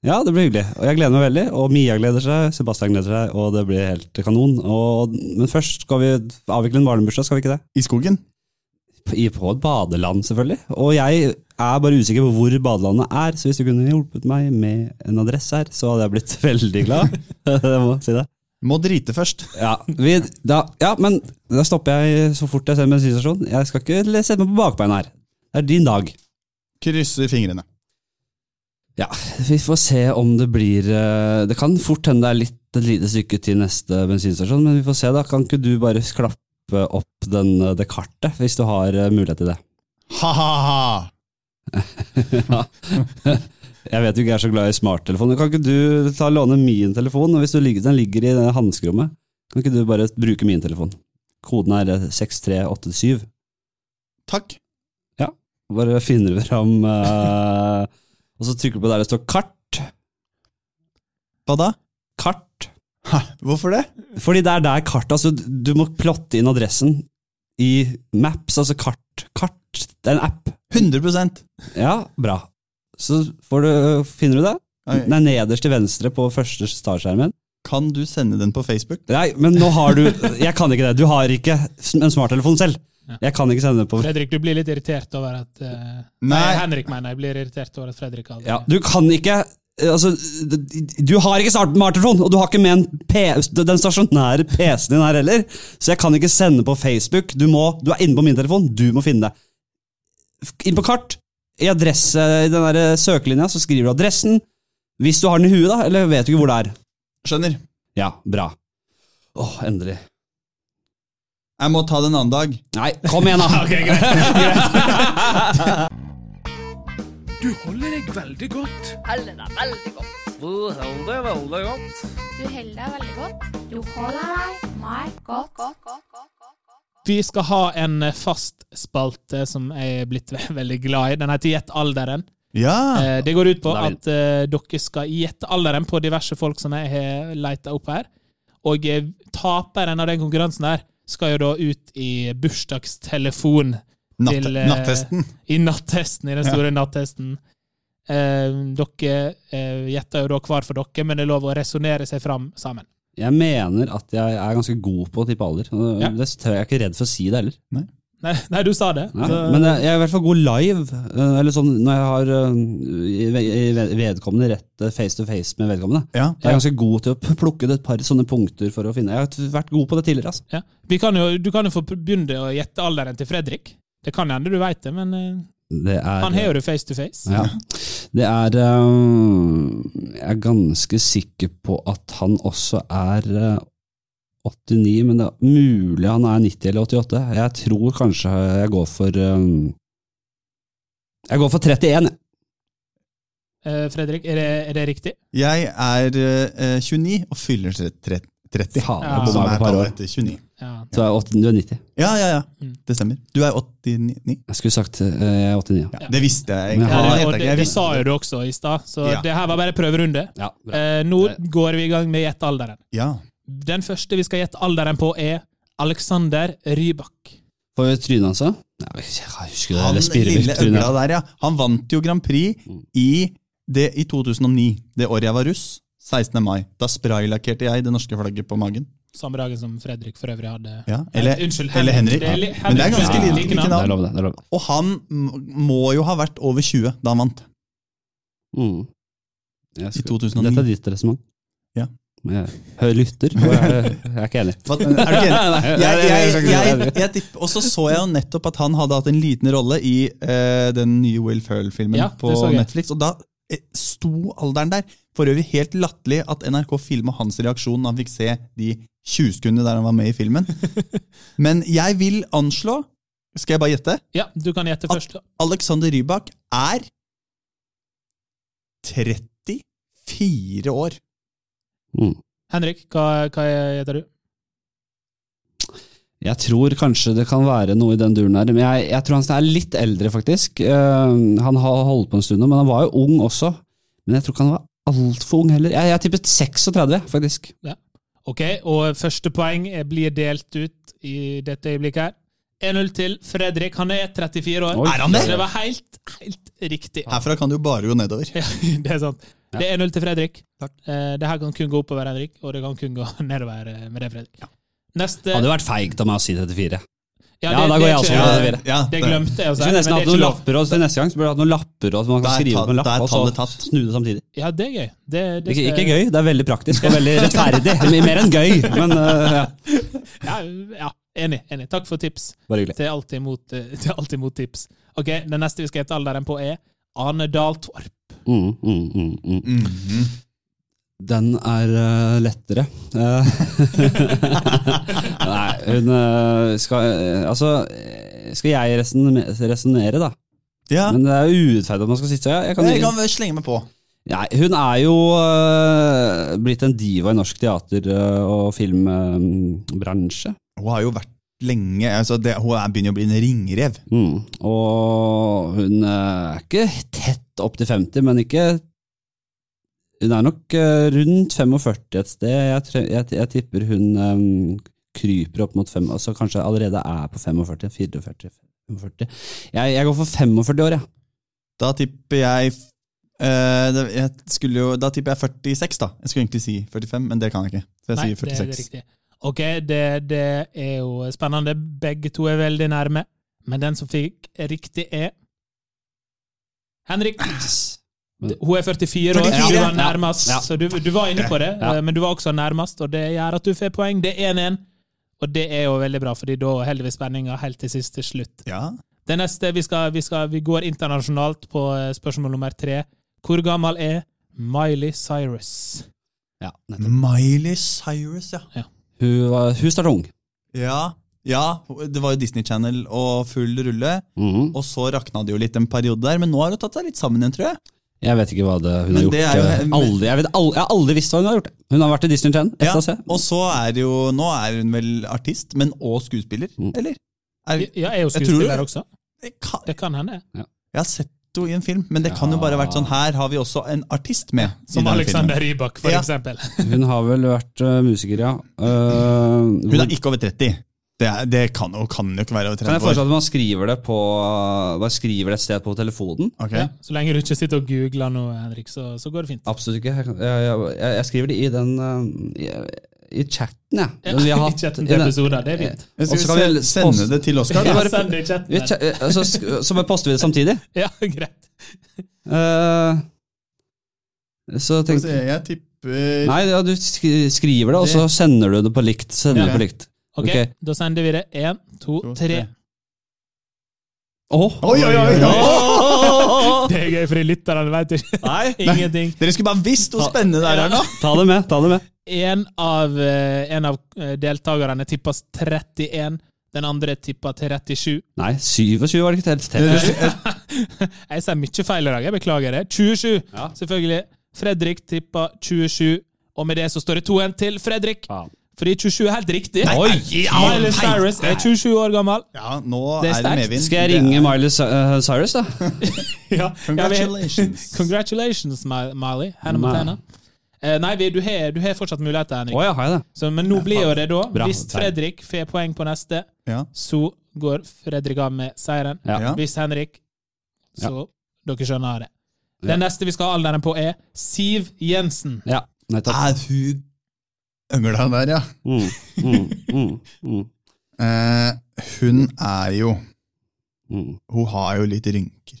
Ja, det blir hyggelig, og jeg gleder meg veldig, og Mia gleder seg, Sebastian gleder seg, og det blir helt kanon. Og, men først skal vi avvikle en barnebursdag, skal vi ikke det? I skogen. I, på et badeland, selvfølgelig. Og jeg er bare usikker på hvor badelandet er, så hvis du kunne hjulpet meg med en adresse her, så hadde jeg blitt *laughs* veldig glad. *laughs* jeg må si det. Må drite først. Ja, vi, da, ja, men da stopper jeg så fort jeg ser bensinstasjonen. Jeg skal ikke sette meg på bakbeina her. Det er din dag. Krysser fingrene. Ja, vi får se om det blir eh, Det kan fort hende det er litt, et lite stykke til neste bensinstasjon, men vi får se da. Kan ikke du bare klappe opp den, det kartet, hvis du har eh, mulighet til det? Ha-ha-ha! *laughs* Jeg vet jo ikke jeg er så glad i smarttelefon. Kan ikke du ta låne min telefon? Hvis du ligger, den ligger i hanskerommet, kan ikke du bare bruke min telefon? Koden er eh, 6387. Takk. Ja, Bare finner du fram eh, Og så trykker du på der det står kart. Hva da? Kart. Hæ, hvorfor det? Fordi det er der kart Altså, du må plotte inn adressen i Maps, altså kart. Kart. Det er en app. 100% Ja, bra. Så får du, finner du det? Den er nederst til venstre på første startskjermen. Kan du sende den på Facebook? Nei, men nå har du Jeg kan ikke det. Du har ikke en smarttelefon selv. Jeg kan ikke sende det på Fredrik, du blir litt irritert over at uh, Nei. Nei, Henrik mener jeg blir irritert over at Fredrik aldri ja, Du kan ikke Altså, du har ikke smarttelefon, og du har ikke med en P den stasjonære PC-en din her heller, så jeg kan ikke sende på Facebook. Du, må, du er inne på min telefon, du må finne det. Inn på kart, i adresse, i den der søkelinja, så skriver du adressen. Hvis du har den i huet, da, eller vet du ikke hvor det er. Skjønner. Ja, bra. Åh, endelig. Jeg må ta det en annen dag. Nei, kom igjen, da! *laughs* Ok, greit. *laughs* Du holder deg veldig godt. Holder deg veldig godt. Du holder deg veldig godt. Du holder deg veldig godt. Du holder deg meg godt. godt, godt, godt, godt, godt. Vi skal ha en eh, fast spalte som jeg er blitt *laughs* veldig glad i. Den heter Gjett alderen. Ja! Eh, Det går ut på at eh, dere skal gjette alderen på diverse folk som jeg har leita opp her. Og taperen av den konkurransen her skal jo da ut i bursdagstelefon Natt, til, eh, nattesten. i nattesten, i den store nattesten. Eh, dere eh, gjetter jo da hver for dere, men det er lov å resonnere seg fram sammen. Jeg mener at jeg er ganske god på å tippe alder. Ja. Det tror jeg ikke redd for å si det heller. Nei, nei du sa det. Så- men jeg jeg er i hvert fall god live. eh, Eller sånn når jeg har eh, vedkommende rett eh, face to face med vedkommende. Ja. Jeg er ganske god til å plukke ut et par sånne punkter for å finne Jeg har vært god på det tidligere. Altså. ja. Vi kan jo, du kan jo få begynne å gjette alderen til Fredrik. Det kan hende du veit det, men eh, Det er, han har jo det face to face. ja. Det er eh, Jeg er ganske sikker på at han også er eh, 89, men det er mulig han er 90 eller 88. Jeg tror kanskje jeg går for um, Jeg går for 31. jeg. Eh, Fredrik, er det, er det riktig? Jeg er eh, 29 og fyller tre- tre- 30. Faen, Ja. Som er par år. tallet etter 29. Ja. Så er 80, du er 90. Ja, ja, ja. Mm. Det stemmer. Du er 89? Jeg skulle sagt eh, jeg er 89. Ja. Ja, det visste jeg egentlig. Ja, det, det det, det sa jo du også i stad, så Ja. det her var bare prøverunde. Ja, bra. Eh, nå går vi i gang med gjettealderen. Ja. Den første vi skal gjette alderen på, er Alexander Rybak. På vi trynet hans, da? Jeg husker det Han lille øgla der, ja. Han vant jo Grand Prix Mm. i, det, i 2009, det året jeg var russ. 16. mai. Da spraylakkerte jeg det norske flagget på magen. Samme dagen som Fredrik for øvrig hadde Ja, eller, Nei, Unnskyld, eller Henrik. Det er Men det er ganske ja, like like navn. Det er lov, det. det lov. Og han må jo ha vært over 20 da han vant. Mm. I 2009. Dette er ditt resonnement. Hører lytter, jeg, jeg er ikke enig. Hva, er du ikke enig? *laughs* Jeg, jeg- jeg- jeg, jeg- jeg, jeg tipper- og så så jeg jo nettopp at han hadde hatt en liten rolle i uh, den nye Will Ferrell-filmen Ja, på. Netflix. Og da eh, sto alderen der. For øvrig helt latterlig at NRK filma hans reaksjon da han fikk se de 20 sekundene der han var med i filmen. *laughs* Men jeg vil anslå Skal jeg bare gjette? Ja, du kan gjette først. At Alexander Rybak er 34 år. Mm. Henrik, hva, hva gjetter du? Jeg tror kanskje det kan være noe i den duren her. men jeg, jeg tror han er litt eldre, faktisk. Uh, han har holdt på en stund nå, men han var jo ung også. Men jeg tror ikke han var altfor ung heller. Jeg, jeg tippet 36, faktisk. Ok, og første poeng blir delt ut i dette øyeblikket her. 1-0 til Fredrik. Han er 34 år. Oi. Er han det? Så det var helt, helt riktig. Herfra kan det jo bare gå nedover. Ja, *laughs* det er sant. Det er 1-0 til Fredrik. Takk. Eh, det her kan kun gå oppover, Henrik, og det kan kun gå *laughs* nedover eh, med det, Fredrik. Neste Hadde vært feigt av meg å si 34. Ja, Ja, da går jeg også ikke- for det videre. Ja, Det glemte jeg å si. Skulle nesten det hatt noen lapper, også, til neste gang så burde hatt noen lapper, også, man kan skrive på en lapp, og så snu det samtidig. Ja, det er gøy. Det, det Ikke, skal- ikke gøy, det er veldig praktisk og veldig rettferdig. *laughs* Mer enn gøy, men uh, ja. *laughs* Ja, ja, enig. enig. Takk for tips. Bare hyggelig. Det er alltid mot, tips. Ok, Den neste vi skal hete alderen på, er Ane Dahl Torp. Mm, mm, mm, mm. Mhm. Den er uh, lettere. Eh, *laughs* Nei, hun uh, skal uh, Altså, skal jeg resonnere, da? Ja, Men det er jo urettferdig at man skal sitte jeg, jeg kan, jeg kan slenge meg på. Nei, Hun er jo blitt en diva i norsk teater- og filmbransje. Hun har jo vært lenge altså det, Hun er begynner å bli en ringrev. Mm. Og hun er ikke tett opp til 50, men ikke Hun er nok eh, rundt 45 et sted. Jeg, jeg, jeg tipper hun um, kryper opp mot 5, altså kanskje allerede er på 45, 44, 45. Jeg, jeg går for 45 år, jeg. Da tipper jeg eh, jeg skulle jo, Da tipper jeg 46, da. Jeg skulle egentlig si 45, men det kan jeg ikke. Så jeg Nei, sier det er riktig. Ok, det, det er jo spennende. Begge to er veldig nærme. Men den som fikk riktig, er Henrik. Hun er 44 år, 44, du var nærmest. Ja. Så du, du var inne på det, Ja. eh, men du var også nærmest, og det gjør at du får poeng. Det er 1-1, og det er jo veldig bra, fordi da holder vi spenninga helt til siste slutt. Det neste, vi, skal, vi, skal, vi går internasjonalt på eh, spørsmål nummer tre. Hvor gammel er Miley Cyrus? Ja. Miley Cyrus, ja. Hun, hun starta ung. ja. Ja, det var jo Disney Channel og full rulle. Mhm. Og så rakna det jo litt en periode der, men nå har hun tatt seg litt sammen igjen, tror jeg. Jeg vet ikke hva det, hun Men har gjort. det jo- men... aldri, jeg, vet, aldri, jeg har aldri visst hva hun har gjort. Hun har vært i Disney Channel. Ja, Ja, og så er jo Nå er hun vel artist, men òg skuespiller, Mm. eller? Er, Ja, er jo skuespiller det. også. Det kan, Det kan hende. jeg har sett henne i en film, men det kan jo bare ha vært sånn Her har vi også en artist med. Som Alexander filmen. Rybak, for Ja. eksempel. Hun har vel vært uh, musiker, ja. Øh, Hun er ikke over 30. Det, er, det kan, jo, kan jo ikke være over Kan jeg foreslå år. at man skriver det på Bare skriver det et sted på telefonen? Okay. Ja, så lenge du ikke sitter og googler noe, Henrik, så, så går det fint. Absolutt ikke. Jeg, jeg, jeg, jeg skriver det i den øh, i, i chatten, jeg. Ja, Den vi har I chatten til den- episoder, det er fint. Og så kan vi sende det til Oskar? Ja, send det i chatten. Øh, så, så poster vi det samtidig. *laughs* Ja, greit. Uh, så tenk Jeg tipper Nei, ja, du skriver det, og så sender du det på likt. Sender Ja. det på likt. Ok, Ok. Da sender vi det. Én, to, To, tre. tre. Åh! Oi, oi, oi! oi. Det er gøy, for lytterne vet ikke Nei! *laughs* ingenting. Dere skulle bare visst hvor spennende det er her nå! Ta det med. ta det med. En av, eh, en av eh, deltakerne tippa 31, den andre tippa 37. Nei, 27 var det ikke helt. helt. *laughs* Jeg sier mye feil i dag, jeg beklager det. 27, Ja. selvfølgelig. Fredrik tippa 27, og med det så står det 2-1 til Fredrik. Faen. Fordi 27 er helt riktig. Nei, Oi! ja, Miley. Cyrus er 27 år gammel. Ja, nå Det er er det medvind. Skal jeg er- ringe Miley øh, Cyrus, da? *laughs* Ja, Congratulations. *laughs* Congratulations, Miley. Hannah Montana. Eh, nei, vi, du, har, du har fortsatt muligheter, Henrik. Oh, ja, har jeg det? Så, men nå blir jo det da Bra. Hvis Fredrik får poeng på neste, Ja. så går Fredrik av med seieren. Ja. Ja. Hvis Henrik, så Dere skjønner det. Ja. Den neste vi skal ha alderen på, er Siv Jensen. Ja, nettopp. Er hun øngla der, ja? Mm, mm, mm, mm, Eh, hun er jo mm. Hun har jo litt rynker.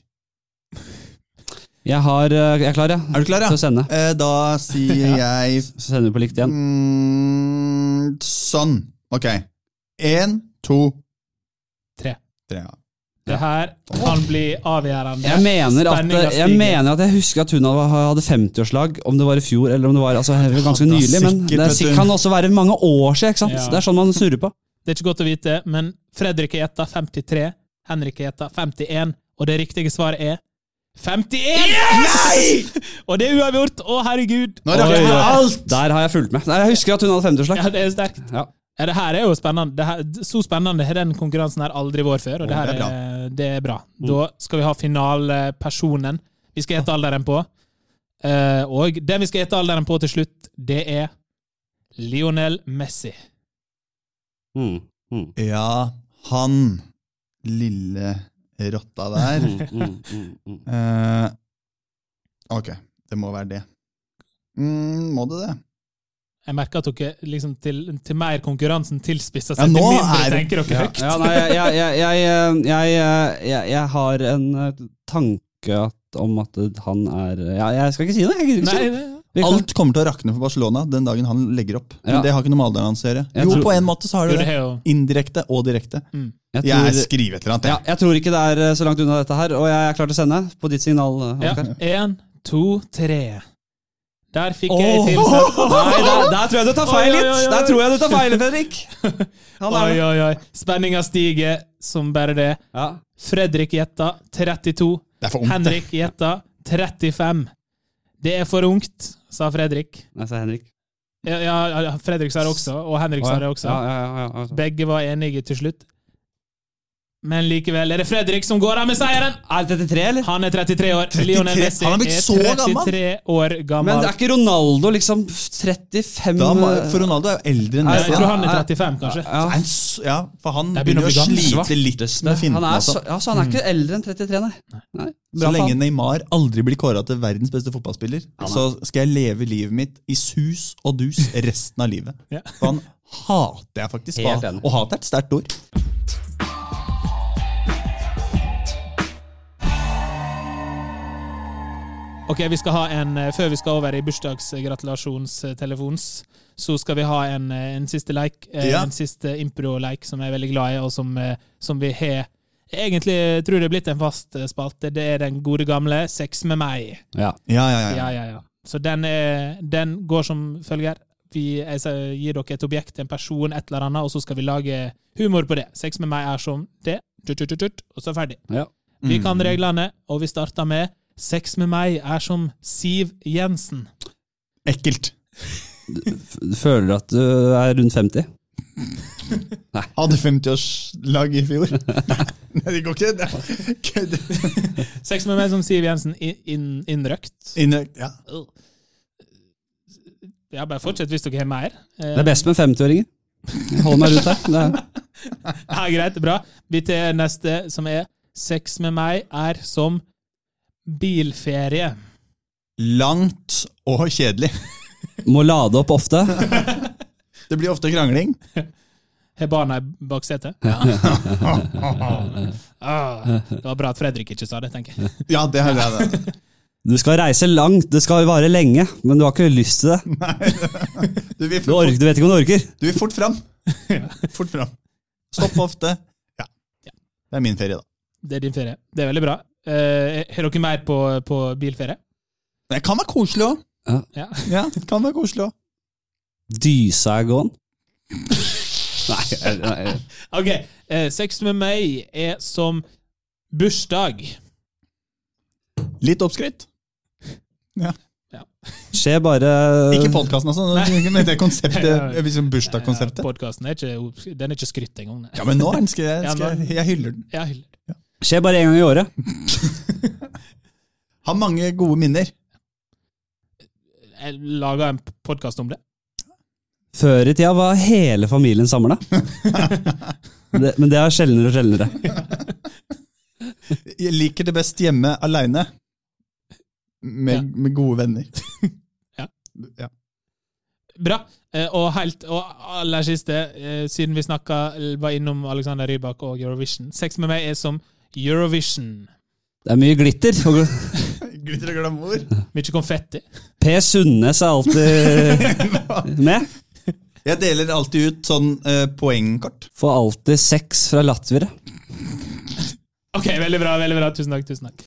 Jeg har øh, Jeg er klar, ja. Er du klar, ja? Til å sende. Eh, da sier *laughs* jeg Så sender vi på likt igjen. mm, Sånn. Ok. Én, to, Tre. tre. Ja. Det her kan bli avgjørende. Jeg mener, at, jeg mener at jeg husker at hun hadde 50-årslag, om det var i fjor eller om det var altså, ganske nylig. Men det kan også være mange år siden. ikke sant? Ja. Det er sånn man snurrer på. Det er ikke godt å vite, men Fredrik Eta gjetta 53, Henrik Eta gjetta 51, og det riktige svaret er 51! Nei! *laughs* Og det er uavgjort! Å, herregud! Nå rakk jeg oi. alt! Der har jeg fulgt med. Nei, Jeg husker at hun hadde 50-årslag. Ja, det er sterkt. Ja. Ja, det her er jo spennende. Det her, så spennende har den konkurransen her aldri vært før, og det her er det er bra. Da skal vi ha finalepersonen vi skal gjette alderen på. Eh, og den vi skal gjette alderen på til slutt, det er Lionel Messi. Mm, mm, Ja, han lille rotta der. mm, mm, mm, mm. Eh, ok, det må være det. Mm, må det det? Jeg merker at dere liksom til, til mer konkurransen tilspisser seg, ja, til mindre er- tenker dere Ja, høyt. ja, nei, jeg, jeg, jeg, jeg, jeg, jeg, jeg har en eh, tanke at, om at han er ja, Jeg skal ikke si det. Jeg ikke Nei, det. det- Alt kommer til å rakne for Barcelona den dagen han legger opp. Men Ja. det har ikke noe med alderen hans å gjøre. Jo, tror- på en måte så har du det det Indirekte og direkte. Jeg Jeg tror, skriver et eller annet. ja, jeg. jeg tror ikke det er eh, så langt unna dette her, og jeg er klar til å sende på ditt signal. eh, Ja. en, to, tre. Der fikk jeg tilsendt Nei, der, der tror jeg du tar feil litt! Der tror jeg du tar feil, Fredrik. *laughs* Han Oi, oi, oi. Spenninga stiger som bare det. Ja. Fredrik gjetta 32. Det er for ungt. Henrik gjetta 35. Det er for ungt, sa Fredrik. Nei, sa Henrik. Ja, ja, ja, Fredrik sa det også, og Henrik sa det også. Ja, ja, ja, ja, ja. Begge var enige til slutt. Men likevel er det Fredrik som går av med seieren! Er det 33, eller? Han er 33 år. 33? Lionel Messi Han er blitt er så gammel? År gammel. Men er ikke Ronaldo liksom 35 Da, for Ronaldo er jo eldre enn Messi. jeg tror han er 35, kanskje. Ja. ja. han Ja, for han begynner begynner å å slite litt med han er, Altså. så, ja, så han er ikke eldre enn 33, nei. nei. Så lenge. Neymar aldri blir kåra til verdens beste fotballspiller, så skal jeg leve livet mitt i sus og dus resten av livet. Ja. For han hater jeg faktisk. Og hat er et sterkt ord. Ok, vi skal ha en, eh, Før vi skal over i bursdagsgratulasjonstelefons, så skal vi ha en, eh, en siste leik. eh, Ja. En siste impro-leik som jeg er veldig glad i, og som, som vi har Egentlig tror jeg det er blitt en fast spalte. Det er den gode gamle Sex med meg. Ja. Ja, ja, ja. Ja, ja, ja. Så den, er, den går som følger. Vi, jeg gir dere et objekt, en person, et eller annet, og så skal vi lage humor på det. Sex med meg er som det, tut, tut, tut, tut, og så ferdig. Ja. Vi Mm. kan reglene, og vi starter med Sex med meg er som Siv Jensen. Ekkelt. Du føler at du er rundt 50? Hadde 50-årslag i fjor. *laughs* Nei, det går ikke. Det kødd. Sex med meg som Siv Jensen, inn, inn- innrøkt. Innøkt, ja. Ja, bare fortsett hvis dere har mer. Eh, Det er best med 50-åringer. Hold meg rundt her. Det er, Ja, greit, bra. Vi til neste, som er Sex med meg er som bilferie. Langt og kjedelig. må lade opp ofte. *laughs* Det blir ofte krangling. Har barna i baksetet? *laughs* Ah, det var bra at Fredrik ikke sa det, tenker jeg. *laughs* Ja, det er det. Du skal reise langt, det skal vare lenge, men du har ikke lyst til det. Du vil, Du, orker, du vet ikke om du orker. du vil fort fram. Fort fram. Stopp ofte. Ja. Det er min ferie, da. Det er din ferie. Det er veldig bra. Eh, har dere mer på, på bilferie? Det kan være koselig òg. Ja. Ja, *laughs* det kan være koselig òg. Dysa er gåen. Nei, nei, Ok, eh, sex med meg er som bursdag. Litt oppskrytt. skjer bare Ikke podkasten, altså. Nei. det konseptet, liksom bursdagskonseptet. Podkasten er ikke, den er ikke skrytt engang. Ja, men nå ønsker jeg, Ja, jeg, jeg hyller den. Jeg hyller. Skjer bare én gang i året. *laughs* Har mange gode minner. Jeg laga en podkast om det. Før i tida var hele familien samla. *laughs* Men det er sjeldnere og sjeldnere. *laughs* Jeg liker det best hjemme aleine. Med, Ja. med gode venner. Ja. ja. Bra. Eh, og helt, og aller siste, eh, siden vi snakka, var innom Alexander Rybak og Eurovision. Sex med meg er som Eurovision. Det er mye glitter. *laughs* Glitter og glamour. Mye konfetti. P. Sundnes er alltid *laughs* med. Jeg deler alltid ut sånn eh, poengkort. Får alltid seks fra latviere. Ok, veldig bra. veldig bra, Tusen takk. tusen takk.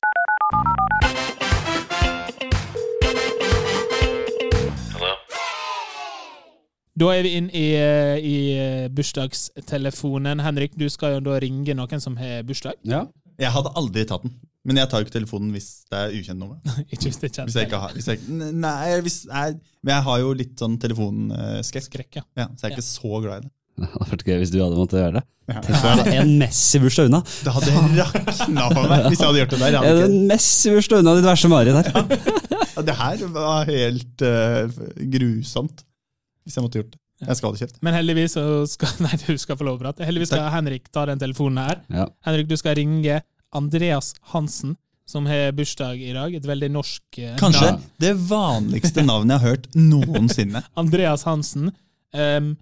Da er vi inn i, eh, i eh, bursdagstelefonen. Henrik, du skal jo da ringe noen som har bursdag. Ja. Jeg hadde aldri tatt den. Men jeg tar jo ikke telefonen hvis det er ukjent nummer. *laughs* Ikke hvis det er kjent. Hvis jeg ikke har hvis jeg, Nei, hvis jeg, men jeg har jo litt sånn telefonskrekk. Skrekk, ja. Ja, så jeg er ikke så glad i det. Det hadde vært gøy hvis du hadde måttet gjøre det. Ja. Tenk en Messi-bursdag unna. Det hadde rakna for meg hvis jeg hadde gjort det der. Jeg En Messi-bursdag unna ditt verste mareritt her. Ja, det her var helt uh, grusomt. Hvis jeg måtte gjort det. Jeg skal ha det kjeft. Men heldigvis så skal *laughs* Nei, du skal få lov å prate. Heldigvis skal Henrik ta den telefonen her. Ja. Henrik, du skal ringe Andreas Hansen, som har bursdag i dag. Et veldig norsk navn. Kanskje det vanligste navnet jeg har hørt noensinne. *laughs* Andreas Hansen. Um,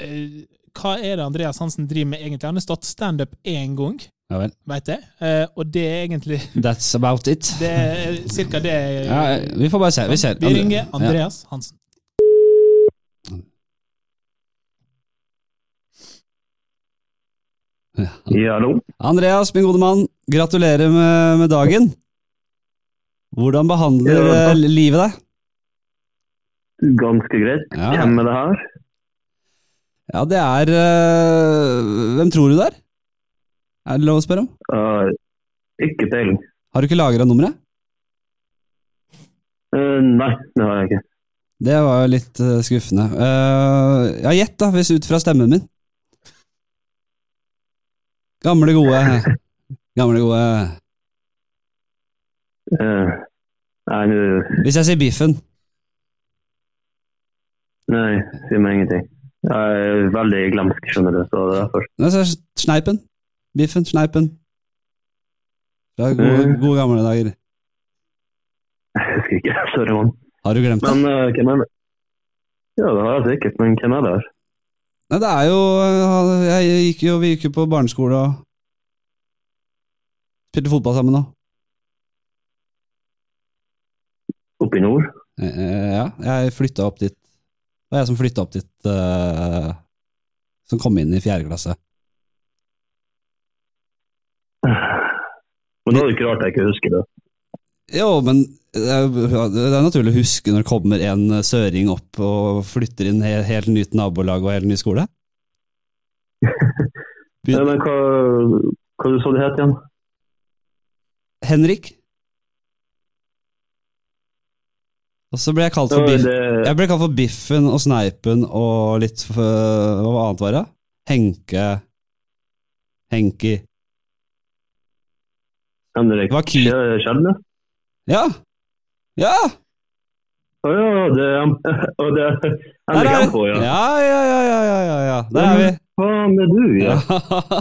uh, hva er det Andreas Hansen driver med egentlig? Han har stått standup én gang, ja vel. veit jeg. Uh, og det er egentlig *laughs* That's about it. Det er cirka det Ja, vi får bare se. Vi ser. Vi ringer Andreas Hansen. Ja, hallo. Andreas, min gode mann, gratulerer med, med dagen. Hvordan behandler Ja, eh, livet deg? Ganske greit. Ja. Hvem er det her? Ja, det er eh, Hvem tror du det er? Er det lov å spørre om? Uh, ikke peiling. Har du ikke lagra nummeret? Uh, nei, det har jeg ikke. Det var jo litt skuffende. Uh, ja, gjett, da, hvis ut fra stemmen min. Gamle, gode Gamle, gode Uh, nei, Hvis jeg sier Biffen nei, sier meg ingenting. Jeg er veldig glemsk, skjønner du, så det er derfor. Nei, så Sneipen. Biffen, Sneipen. Fra gode, Mm. gode gamle dager. Jeg husker ikke. Sorry, mann. Har du glemt det? Men uh, hvem er det? Ja, det har jeg sikkert, men hvem er det her? Nei, det er jo eh, Jeg gikk jo, Vi gikk jo på barneskole og spilte fotball sammen og Oppe i nord? Eh, Ja, jeg flytta opp dit. Det var jeg som flytta opp dit uh, Som kom inn i fjerde klasse. Men da er det ikke rart jeg ikke husker det. Jo, men det er, naturlig å huske når det kommer en søring opp og flytter inn helt, helt nytt nabolag og helt ny skole. *laughs* Ja, men hva, hva du sa du het igjen? Henrik? Og så ble jeg kalt for, biff, jeg ble kalt for Biffen og Sneipen og litt for, Hva annet var det? Henke Henki Henrik Det var Ky- Skje- Ja! Ja! Å ja, det er og *laughs* det er Henrik er ja. Ja, ja, ja, ja, ja, ja. Der er vi. Faen, er du, ja.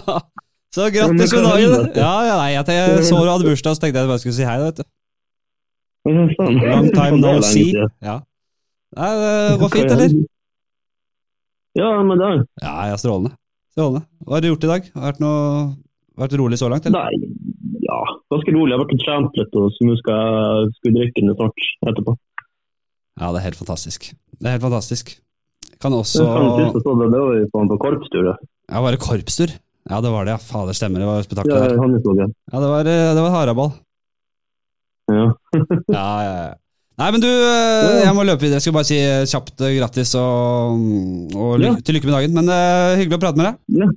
*laughs* Så grattis med dagen! Ja, ja, nei, jeg, jeg så du hadde bursdag, så tenkte jeg bare skulle si hei. vet du. Long time no see. Ja. Nei, det går fint, eller? Ja, men det Ja, ja, strålende. Strålende. Hva har du gjort i dag? Har det vært noe vært rolig så langt, eller? Nei, ja, ganske rolig. Jeg har vært og trent litt, og så nå skal jeg skulle drikke den snart etterpå. Ja, det er helt fantastisk. Det er helt fantastisk. Kan også Det, det, det var jo på, på korpstur. det. Ja, var det korpstur? Ja, det var det, ja. Fader, stemmer. Det var Ja, spetakkel der. Ja, det var, eh, det var haraball. Ja. *laughs* Ja, ja, ja. Nei, men du, eh, jeg må løpe videre. Jeg skal bare si eh, kjapt grattis og, og ly Ja. til lykke med dagen. Men uh, hyggelig å prate med deg. ja,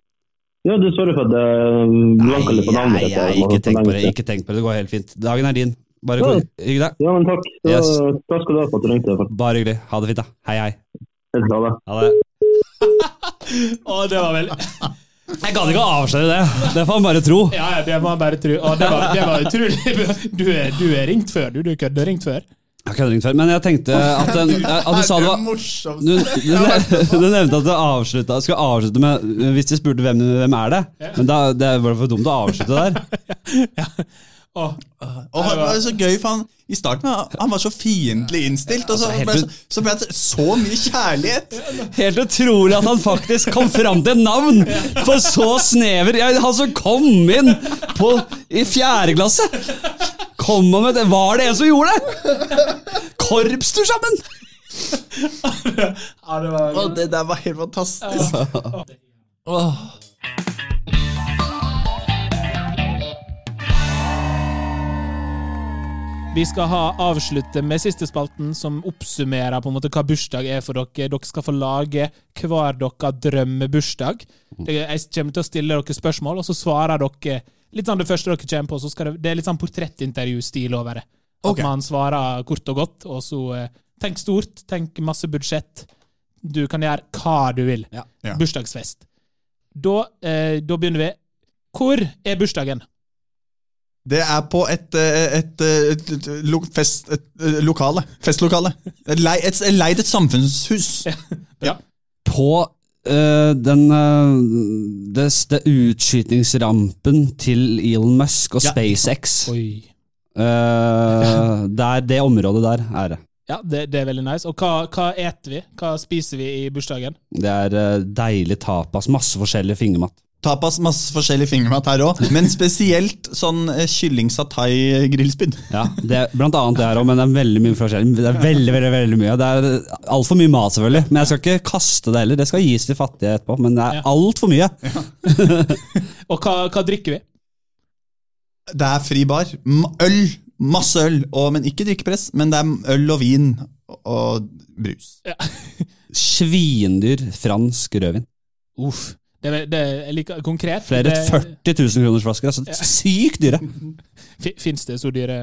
du sorry for at jeg blanka litt på navnet nei, ditt. Jeg ikke ha tenk på det. Ikke tenk på det. Det går helt fint. Dagen er din. Bare Ja. hygg deg. Ja, men takk. Så, Yes. Takk skal du ha for at du ringte. Bare hyggelig. Ha det fint, da. Hei, hei. Helt bra, det. Ha det. *laughs* Å, det var vel Jeg kan ikke avsløre det. Det får man bare tro. Ja, ja, det må man bare tro. Å, det, var, det var utrolig. *laughs* Du er, du er ringt før, du. Du kødder ringt før. Men jeg tenkte at, den, at du sa det var du, *laughs* du, nevnte at du avslutta, skal avslutte med Hvis de spurte hvem, hvem er det Men da, det var for dumt å avslutte der. *laughs* Og det var så gøy, for han i starten han, var så fiendtlig innstilt, og så Altså, ble, så, ble det så mye kjærlighet. *laughs* Helt utrolig at han faktisk kom fram til navn! For så snever Han som kom inn på, i fjerde klasse! Kom med det? Var det en som gjorde det?! Korpstur sammen! ja, det var Og det der var helt fantastisk. Åh. Vi skal ha avslutte med siste spalten, som oppsummerer på en måte hva bursdag er for dere. Dere skal få lage hver deres drømmebursdag. Det- Jeg kommer til å stille dere spørsmål, og så svarer dere litt sånn det første dere kommer på. Så skal det, det er litt sånn portrettintervjustil over det. At okay. man svarer kort og godt, og så eh, tenk stort, tenk masse budsjett. Du kan gjøre hva du vil. Ja. Ja. Bursdagsfest. Da, eh, da begynner vi. Hvor er bursdagen? Det er på et, eh, et, eh, et, et, lo- fest, et eh, lokale. Festlokale. Et lei- et- Leid et samfunnshus. Ja. På den øh, det, det utskytningsrampen til Elon Musk og Ja. SpaceX. Oi. Øh, der, det området der er det. Ja, det, det er veldig nice. Og hva, hva eter vi? Hva spiser vi i bursdagen? Det er deilig tapas, masse forskjellig fingermat. Tapas masse forskjellig fingermat her òg, men spesielt sånn eh, kylling satai grillspyd. Ja, det er blant annet det her òg, men det er veldig mye forskjellig. Det er veldig, veldig, veldig mye. Det er altfor mye mat, selvfølgelig. Men jeg skal ikke kaste det heller. Det skal gis til fattige etterpå, men det er Ja. altfor mye. *laughs* Og hva, hva drikker vi? Det er fri bar. Øl. Masse øl. Og, men ikke drikkepress, men det er øl og vin og brus. *laughs* Svindyr fransk rødvin. Uff. Det, det er like konkret. Flere det, 40 000 kroners flasker. Altså, sykt dyre! *laughs* fi- Fins det så dyre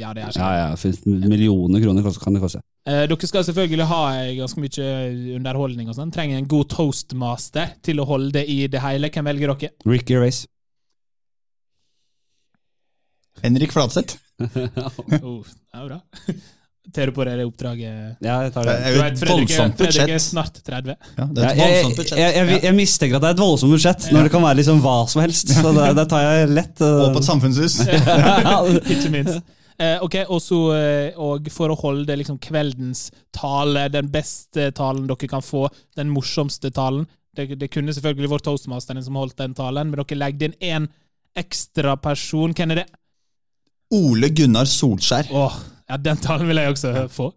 Ja, det er Ja, sikkert. ja, for millioner kroner kan det koste. Eh, dere skal selvfølgelig ha eh, ganske mye underholdning og sånn. Trenger en god toastmaster til å holde det i det hele. Hvem velger dere? Ricky Race. Henrik Fladseth. *laughs* Oh, det er bra. *laughs* Tar du på det oppdraget? Ja, jeg tar Det det. er jo et Fredrik, budsjett. voldsomt Fredrik er snart 30. Ja, det er Jeg, et jeg, voldsomt budsjett. jeg, jeg, jeg mistenker at det er et voldsomt budsjett, når det kan være liksom hva som helst. Så det, det tar jeg lett. uh, Og på et samfunnshus. *laughs* Ikke minst. Eh, ok, også, eh, og for å holde liksom kveldens tale, den beste talen dere kan få, den morsomste talen Det, det kunne selvfølgelig vært toastmasteren som holdt den talen, men dere legger inn én ekstra person. Hvem er det? Ole Gunnar Solskjær. Åh, ja, den talen vil jeg også få.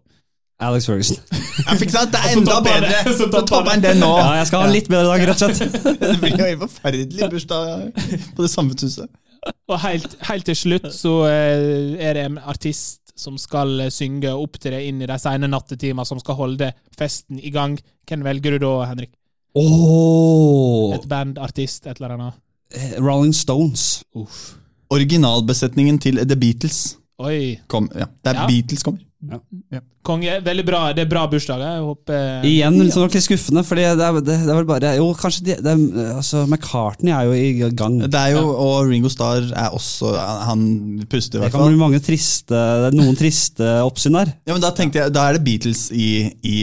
Alex Ferguson. Jeg fikk sant, Det er enda *laughs* bedre! det, så topper han den nå. Ja, jeg skal ha en litt bedre dag, rett og slett. *laughs* Det blir jo en forferdelig bursdag på det samfunnshuset. Og helt, helt til slutt så eh, er det en artist som skal eh, synge og opptre inn i de sene nattetimer, som skal holde festen i gang. Hvem velger du da, Henrik? Oh, Et band, artist, et eller annet? Rolling Stones. Uff. Originalbesetningen til The Beatles Oi. kom. Ja, det er Ja. Beatles kommer. Ja. Konge. Veldig bra. Det er bra bursdag. Jeg håper Igjen litt sånn skuffende, fordi det er, det, det er vel bare Jo, kanskje de, det er, altså, McCartney er jo i gang. Det er jo, Og Ringo Starr er også Han puster, i Det kan bli mange triste, det er noen triste oppsyn der. Ja, men Da tenkte jeg, da er det Beatles i, i,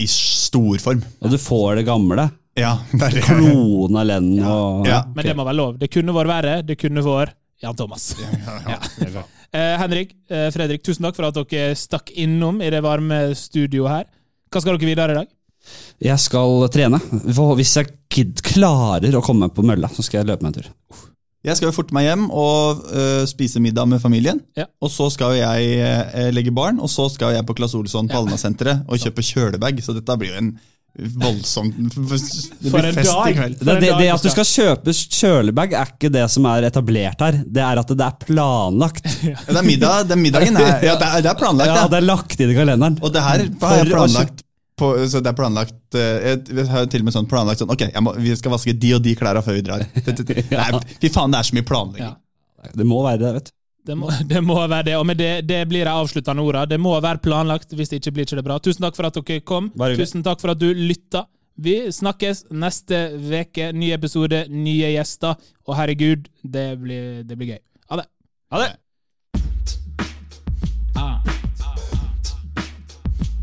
i storform. Og du får det gamle. Ja, det er det. Klone Lennon og Ja, Men det må være lov. Det kunne vært verre. Det kunne vært Jan Thomas. Ja. Eh, Henrik, eh, Fredrik, tusen takk for at dere stakk innom i det varme studioet her. Hva skal dere videre i dag? Jeg skal trene. Hvis jeg gidd klarer å komme på mølla, så skal jeg løpe meg en tur. Jeg skal jo forte meg hjem og uh, spise middag med familien. Ja. Og så skal jeg uh, legge barn, og så skal jeg på Claes Olsson på Ja. Alnasenteret og *laughs* kjøpe kjølebag. Så dette blir jo en voldsom Det blir fest dag! i kveld. Det, det, det at du skal kjøpe kjølebag, er ikke det som er etablert her. Det er at det er planlagt. *laughs* Ja, det er middag, den middagen her. ja, det er, det er planlagt, Ja, det er lagt inn i kalenderen. Og det her har jeg planlagt på, så det er planlagt eh, jeg, har til og med sånn planlagt sånn, ok, jeg må, vi skal vaske de og de klærne før vi drar. *laughs* Det, det, det, nei, fy faen, det er så mye planlegging. Ja. Det må være det, vet du. Det må, *laughs* det må være det, og med det, det blir de avsluttende orda. Det må være planlagt, hvis det ikke blir ikke det bra. Tusen takk for at dere kom. Tusen takk for at du lytta. Vi snakkes neste veke. Ny episode, nye gjester. Og herregud, det blir, det blir gøy. Ha det. Ha det!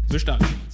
Bursdag.